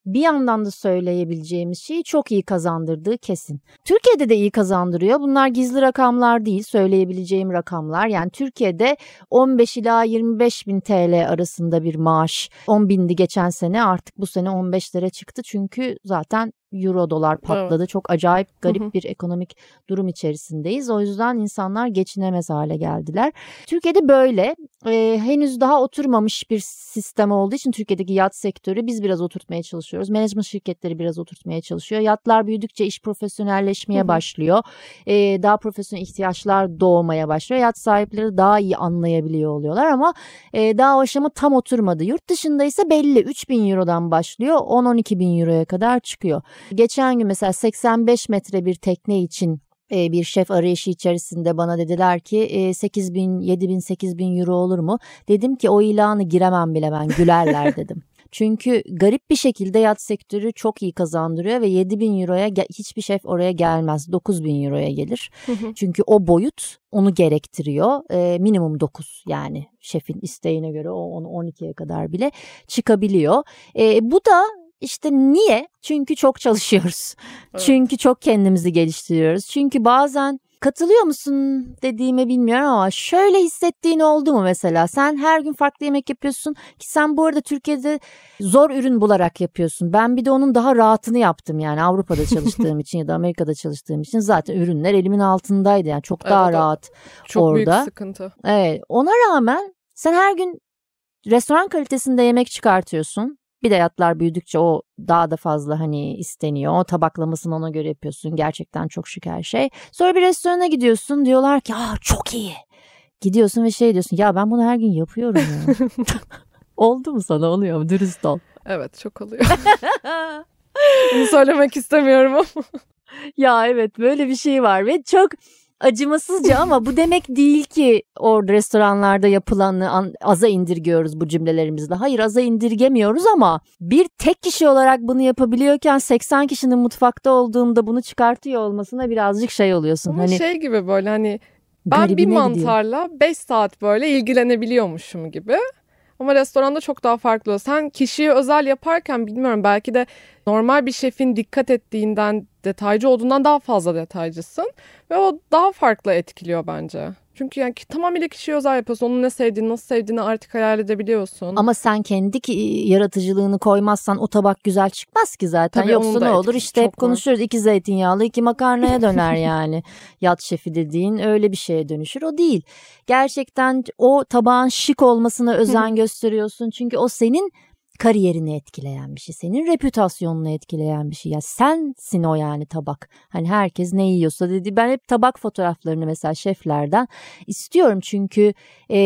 bir yandan da söyleyebileceğimiz şeyi çok iyi kazandırdığı kesin. Türkiye'de de iyi kazandırıyor. Bunlar gizli rakamlar değil, söyleyebileceğim rakamlar. Yani Türkiye'de 15 ila 25 bin TL arasında bir maaş. 10 bindi geçen sene artık bu sene 15'lere çıktı. Çünkü zaten euro dolar patladı. Evet. Çok acayip garip bir ekonomik durum içerisindeyiz. O yüzden insanlar geçinemez hale geldiler. Türkiye'de böyle e, henüz daha oturmamış bir sistem olduğu için Türkiye'deki yat sektörü biz biraz oturtmaya çalışıyoruz. Management şirketleri biraz oturtmaya çalışıyor. Yatlar büyüdükçe iş profesyonelleşmeye başlıyor. E, daha profesyonel ihtiyaçlar doğmaya başlıyor. Yat sahipleri daha iyi anlayabiliyor oluyorlar ama e, daha o aşama tam oturmadı. Yurt dışında ise belli 3000 eurodan başlıyor 10-12 bin euroya kadar çıkıyor. Geçen gün mesela 85 metre bir tekne için e, bir şef arayışı içerisinde bana dediler ki 8 bin, 7 bin, 8 bin euro olur mu? Dedim ki o ilanı giremem bile ben gülerler dedim. Çünkü garip bir şekilde yat sektörü çok iyi kazandırıyor ve 7 bin euroya hiçbir şef oraya gelmez. 9 bin euroya gelir. Çünkü o boyut onu gerektiriyor. E, minimum 9 yani şefin isteğine göre o onu 12'ye kadar bile çıkabiliyor. E, bu da işte niye? Çünkü çok çalışıyoruz. Evet. Çünkü çok kendimizi geliştiriyoruz. Çünkü bazen katılıyor musun dediğimi bilmiyorum ama şöyle hissettiğin oldu mu mesela? Sen her gün farklı yemek yapıyorsun ki sen bu arada Türkiye'de zor ürün bularak yapıyorsun. Ben bir de onun daha rahatını yaptım yani Avrupa'da çalıştığım için ya da Amerika'da çalıştığım için zaten ürünler elimin altındaydı yani çok daha evet, rahat çok orada. Çok büyük sıkıntı. Evet ona rağmen sen her gün restoran kalitesinde yemek çıkartıyorsun bir de yatlar büyüdükçe o daha da fazla hani isteniyor. O tabaklamasını ona göre yapıyorsun. Gerçekten çok şık her şey. Sonra bir restorana gidiyorsun diyorlar ki aa çok iyi. Gidiyorsun ve şey diyorsun ya ben bunu her gün yapıyorum ya. Oldu mu sana oluyor mu? Dürüst ol. Evet çok oluyor. bunu söylemek istemiyorum ama. ya evet böyle bir şey var ve çok acımasızca ama bu demek değil ki o restoranlarda yapılanı aza indirgiyoruz bu cümlelerimizle. Hayır aza indirgemiyoruz ama bir tek kişi olarak bunu yapabiliyorken 80 kişinin mutfakta olduğunda bunu çıkartıyor olmasına birazcık şey oluyorsun. Ama hani şey gibi böyle hani ben bir mantarla 5 saat böyle ilgilenebiliyormuşum gibi. Ama restoranda çok daha farklı. Sen kişiyi özel yaparken bilmiyorum belki de normal bir şefin dikkat ettiğinden detaycı olduğundan daha fazla detaycısın ve o daha farklı etkiliyor bence. Çünkü yani tamamıyla kişiye özel yapıyorsun. Onun ne sevdiğini, nasıl sevdiğini artık hayal edebiliyorsun. Ama sen kendi yaratıcılığını koymazsan o tabak güzel çıkmaz ki zaten. Tabii Yoksa ne olur işte hep konuşuyoruz. iki zeytinyağlı, iki makarnaya döner yani. Yat şefi dediğin öyle bir şeye dönüşür. O değil. Gerçekten o tabağın şık olmasına özen gösteriyorsun. Çünkü o senin kariyerini etkileyen bir şey. Senin reputasyonunu etkileyen bir şey. Ya sensin o yani tabak. Hani herkes ne yiyorsa dedi. Ben hep tabak fotoğraflarını mesela şeflerden istiyorum çünkü e,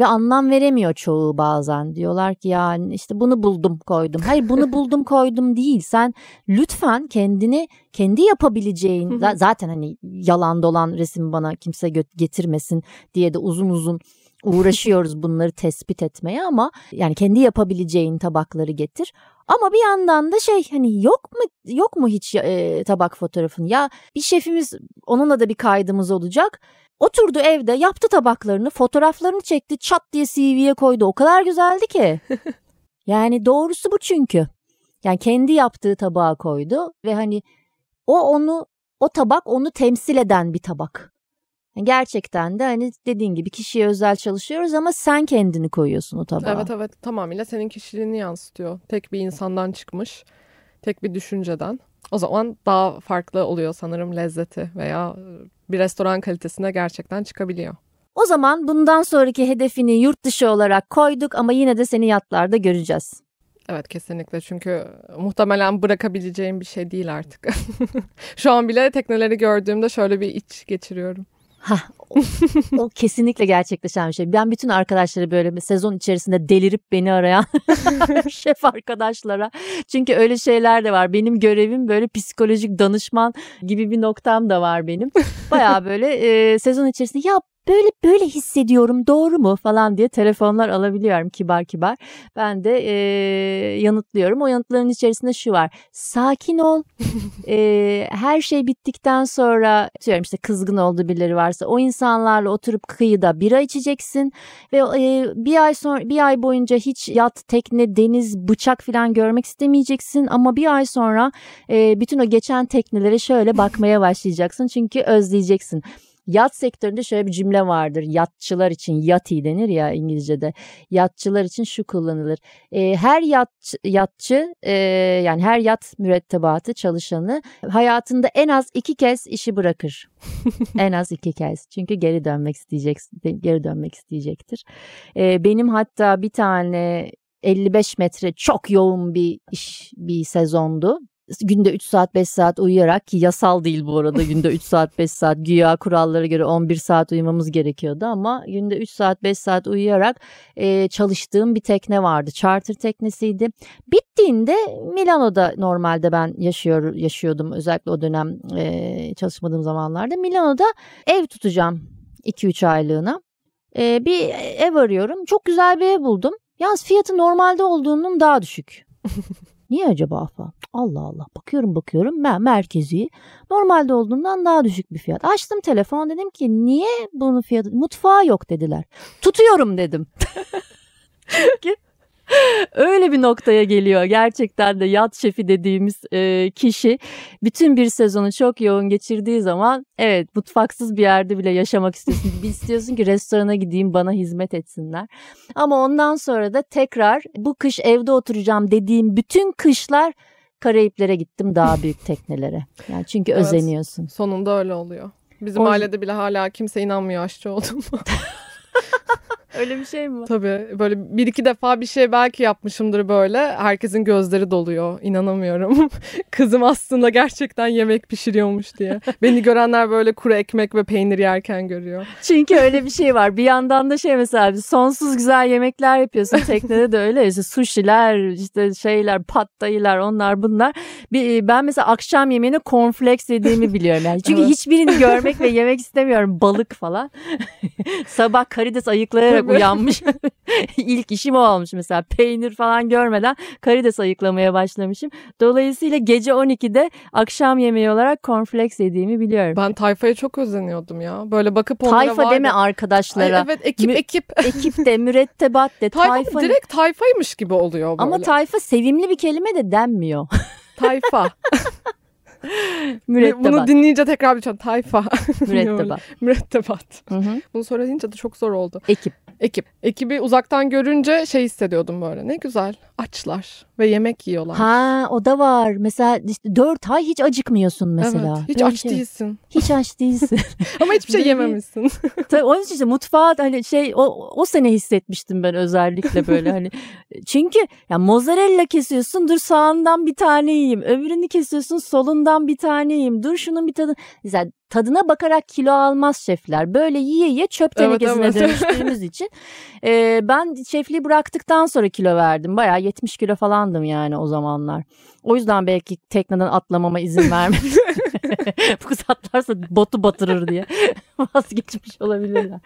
ve anlam veremiyor çoğu bazen. Diyorlar ki yani işte bunu buldum koydum. Hayır bunu buldum koydum değil. Sen lütfen kendini kendi yapabileceğin zaten hani yalan dolan resim bana kimse getirmesin diye de uzun uzun uğraşıyoruz bunları tespit etmeye ama yani kendi yapabileceğin tabakları getir. Ama bir yandan da şey hani yok mu yok mu hiç e, tabak fotoğrafın? Ya bir şefimiz onunla da bir kaydımız olacak. Oturdu evde yaptı tabaklarını fotoğraflarını çekti çat diye CV'ye koydu. O kadar güzeldi ki. yani doğrusu bu çünkü. Yani kendi yaptığı tabağa koydu ve hani o onu o tabak onu temsil eden bir tabak. Gerçekten de hani dediğin gibi kişiye özel çalışıyoruz ama sen kendini koyuyorsun o tabağa. Evet evet tamamıyla senin kişiliğini yansıtıyor. Tek bir insandan çıkmış, tek bir düşünceden. O zaman daha farklı oluyor sanırım lezzeti veya bir restoran kalitesine gerçekten çıkabiliyor. O zaman bundan sonraki hedefini yurt dışı olarak koyduk ama yine de seni yatlarda göreceğiz. Evet kesinlikle çünkü muhtemelen bırakabileceğim bir şey değil artık. Şu an bile tekneleri gördüğümde şöyle bir iç geçiriyorum. Ha, o, o kesinlikle gerçekleşen bir şey. Ben bütün arkadaşları böyle bir sezon içerisinde delirip beni arayan şef arkadaşlara. Çünkü öyle şeyler de var. Benim görevim böyle psikolojik danışman gibi bir noktam da var benim. Baya böyle e, sezon içerisinde ya böyle böyle hissediyorum doğru mu falan diye telefonlar alabiliyorum kibar kibar. Ben de e, yanıtlıyorum. O yanıtların içerisinde şu var. Sakin ol. e, her şey bittikten sonra diyorum işte kızgın olduğu birileri varsa o insanlarla oturup kıyıda bira içeceksin ve e, bir ay sonra bir ay boyunca hiç yat, tekne, deniz, bıçak falan görmek istemeyeceksin ama bir ay sonra e, bütün o geçen teknelere şöyle bakmaya başlayacaksın çünkü özleyeceksin. Yat sektöründe şöyle bir cümle vardır. Yatçılar için yati denir ya İngilizce'de. Yatçılar için şu kullanılır. E, her yat, yatçı e, yani her yat mürettebatı çalışanı hayatında en az iki kez işi bırakır. en az iki kez. Çünkü geri dönmek isteyeceksin. Geri dönmek isteyecektir. E, benim hatta bir tane 55 metre çok yoğun bir iş bir sezondu günde 3 saat 5 saat uyuyarak ki yasal değil bu arada günde 3 saat 5 saat güya kurallara göre 11 saat uyumamız gerekiyordu ama günde 3 saat 5 saat uyuyarak e, çalıştığım bir tekne vardı. Charter teknesiydi. Bittiğinde Milano'da normalde ben yaşıyor yaşıyordum özellikle o dönem e, çalışmadığım zamanlarda. Milano'da ev tutacağım 2-3 aylığına. E, bir ev arıyorum. Çok güzel bir ev buldum. Yalnız fiyatı normalde olduğunun daha düşük. Niye acaba falan? Allah Allah bakıyorum bakıyorum ben merkezi normalde olduğundan daha düşük bir fiyat. Açtım telefon dedim ki niye bunun fiyatı mutfağı yok dediler. Tutuyorum dedim. Çünkü Öyle bir noktaya geliyor gerçekten de yat şefi dediğimiz e, kişi bütün bir sezonu çok yoğun geçirdiği zaman evet mutfaksız bir yerde bile yaşamak istiyorsun. bir istiyorsun ki restorana gideyim bana hizmet etsinler. Ama ondan sonra da tekrar bu kış evde oturacağım dediğim bütün kışlar Karayiplere gittim daha büyük teknelere. Yani çünkü evet, özeniyorsun. Sonunda öyle oluyor. Bizim o... ailede bile hala kimse inanmıyor aşçı olduğumu. Öyle bir şey mi? Tabii böyle bir iki defa bir şey belki yapmışımdır böyle. Herkesin gözleri doluyor. İnanamıyorum. Kızım aslında gerçekten yemek pişiriyormuş diye. Beni görenler böyle kuru ekmek ve peynir yerken görüyor. Çünkü öyle bir şey var. Bir yandan da şey mesela sonsuz güzel yemekler yapıyorsun. Teknede de öyle. İşte sushi'ler, işte şeyler, pattayılar, onlar bunlar. Bir, ben mesela akşam yemeğine cornflakes yediğimi biliyorum. Yani. Çünkü evet. hiçbirini görmek ve yemek istemiyorum. Balık falan. Sabah karides ayıklayarak uyanmış. İlk işim o olmuş mesela. Peynir falan görmeden karides ayıklamaya başlamışım. Dolayısıyla gece 12'de akşam yemeği olarak cornflakes yediğimi biliyorum. Ben tayfaya çok özeniyordum ya. Böyle bakıp onlara Tayfa vardı. deme arkadaşlara. Ay, evet ekip Mü- ekip. ekip de mürettebat de. Tayfa, tayfa direkt tayfaymış gibi oluyor böyle. Ama tayfa sevimli bir kelime de denmiyor. Tayfa. Mürettebat. Bunu dinleyince tekrar bir tayfa. Mürettebat. Mürettebat. Hı hı. Bunu söyleyince de çok zor oldu. Ekip. Ekip. Ekibi uzaktan görünce şey hissediyordum böyle. Ne güzel. Açlar ve yemek yiyorlar. Ha o da var. Mesela işte dört ay hiç acıkmıyorsun mesela. Evet, hiç Böyle aç şey. değilsin. Hiç aç değilsin. Ama hiçbir şey yememişsin. Tabii onun için işte mutfağa hani şey o, o sene hissetmiştim ben özellikle böyle hani. Çünkü ya mozzarella kesiyorsun dur sağından bir tane yiyeyim. Öbürünü kesiyorsun solundan bir tane yiyeyim. Dur şunun bir tadı. Mesela tadına bakarak kilo almaz şefler. Böyle yiye yiye çöp tenekesine evet, evet. dönüştüğümüz için. E, ben şefliği bıraktıktan sonra kilo verdim. Bayağı 70 kilo falandım yani o zamanlar. O yüzden belki tekneden atlamama izin vermedi. Bu kız atlarsa botu batırır diye vazgeçmiş olabilirler.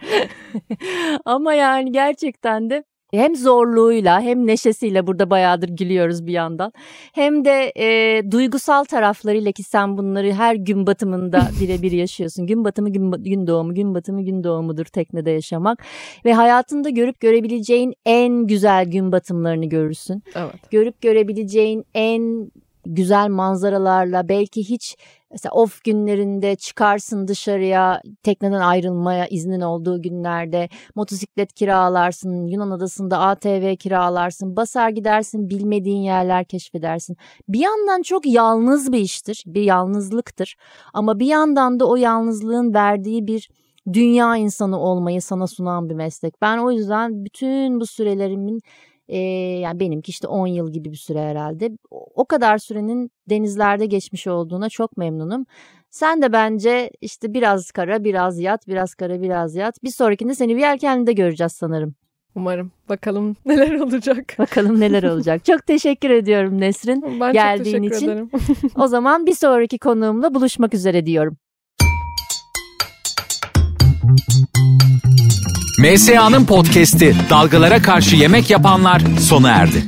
Ama yani gerçekten de hem zorluğuyla hem neşesiyle burada bayağıdır gülüyoruz bir yandan. Hem de e, duygusal taraflarıyla ki sen bunları her gün batımında birebir yaşıyorsun. Gün batımı gün, gün doğumu, gün batımı gün doğumudur teknede yaşamak. Ve hayatında görüp görebileceğin en güzel gün batımlarını görürsün. Evet. Görüp görebileceğin en güzel manzaralarla belki hiç mesela off günlerinde çıkarsın dışarıya tekneden ayrılmaya iznin olduğu günlerde motosiklet kiralarsın Yunan adasında ATV kiralarsın basar gidersin bilmediğin yerler keşfedersin. Bir yandan çok yalnız bir iştir bir yalnızlıktır ama bir yandan da o yalnızlığın verdiği bir dünya insanı olmayı sana sunan bir meslek. Ben o yüzden bütün bu sürelerimin e, yani benimki işte 10 yıl gibi bir süre herhalde. O kadar sürenin denizlerde geçmiş olduğuna çok memnunum. Sen de bence işte biraz kara biraz yat biraz kara biraz yat. Bir sonrakinde seni bir yelkenlide göreceğiz sanırım. Umarım. Bakalım neler olacak. Bakalım neler olacak. çok teşekkür ediyorum Nesrin. Ben geldiğin çok için. ederim. o zaman bir sonraki konuğumla buluşmak üzere diyorum. MSA'nın podcast'i Dalgalara Karşı Yemek Yapanlar sona erdi.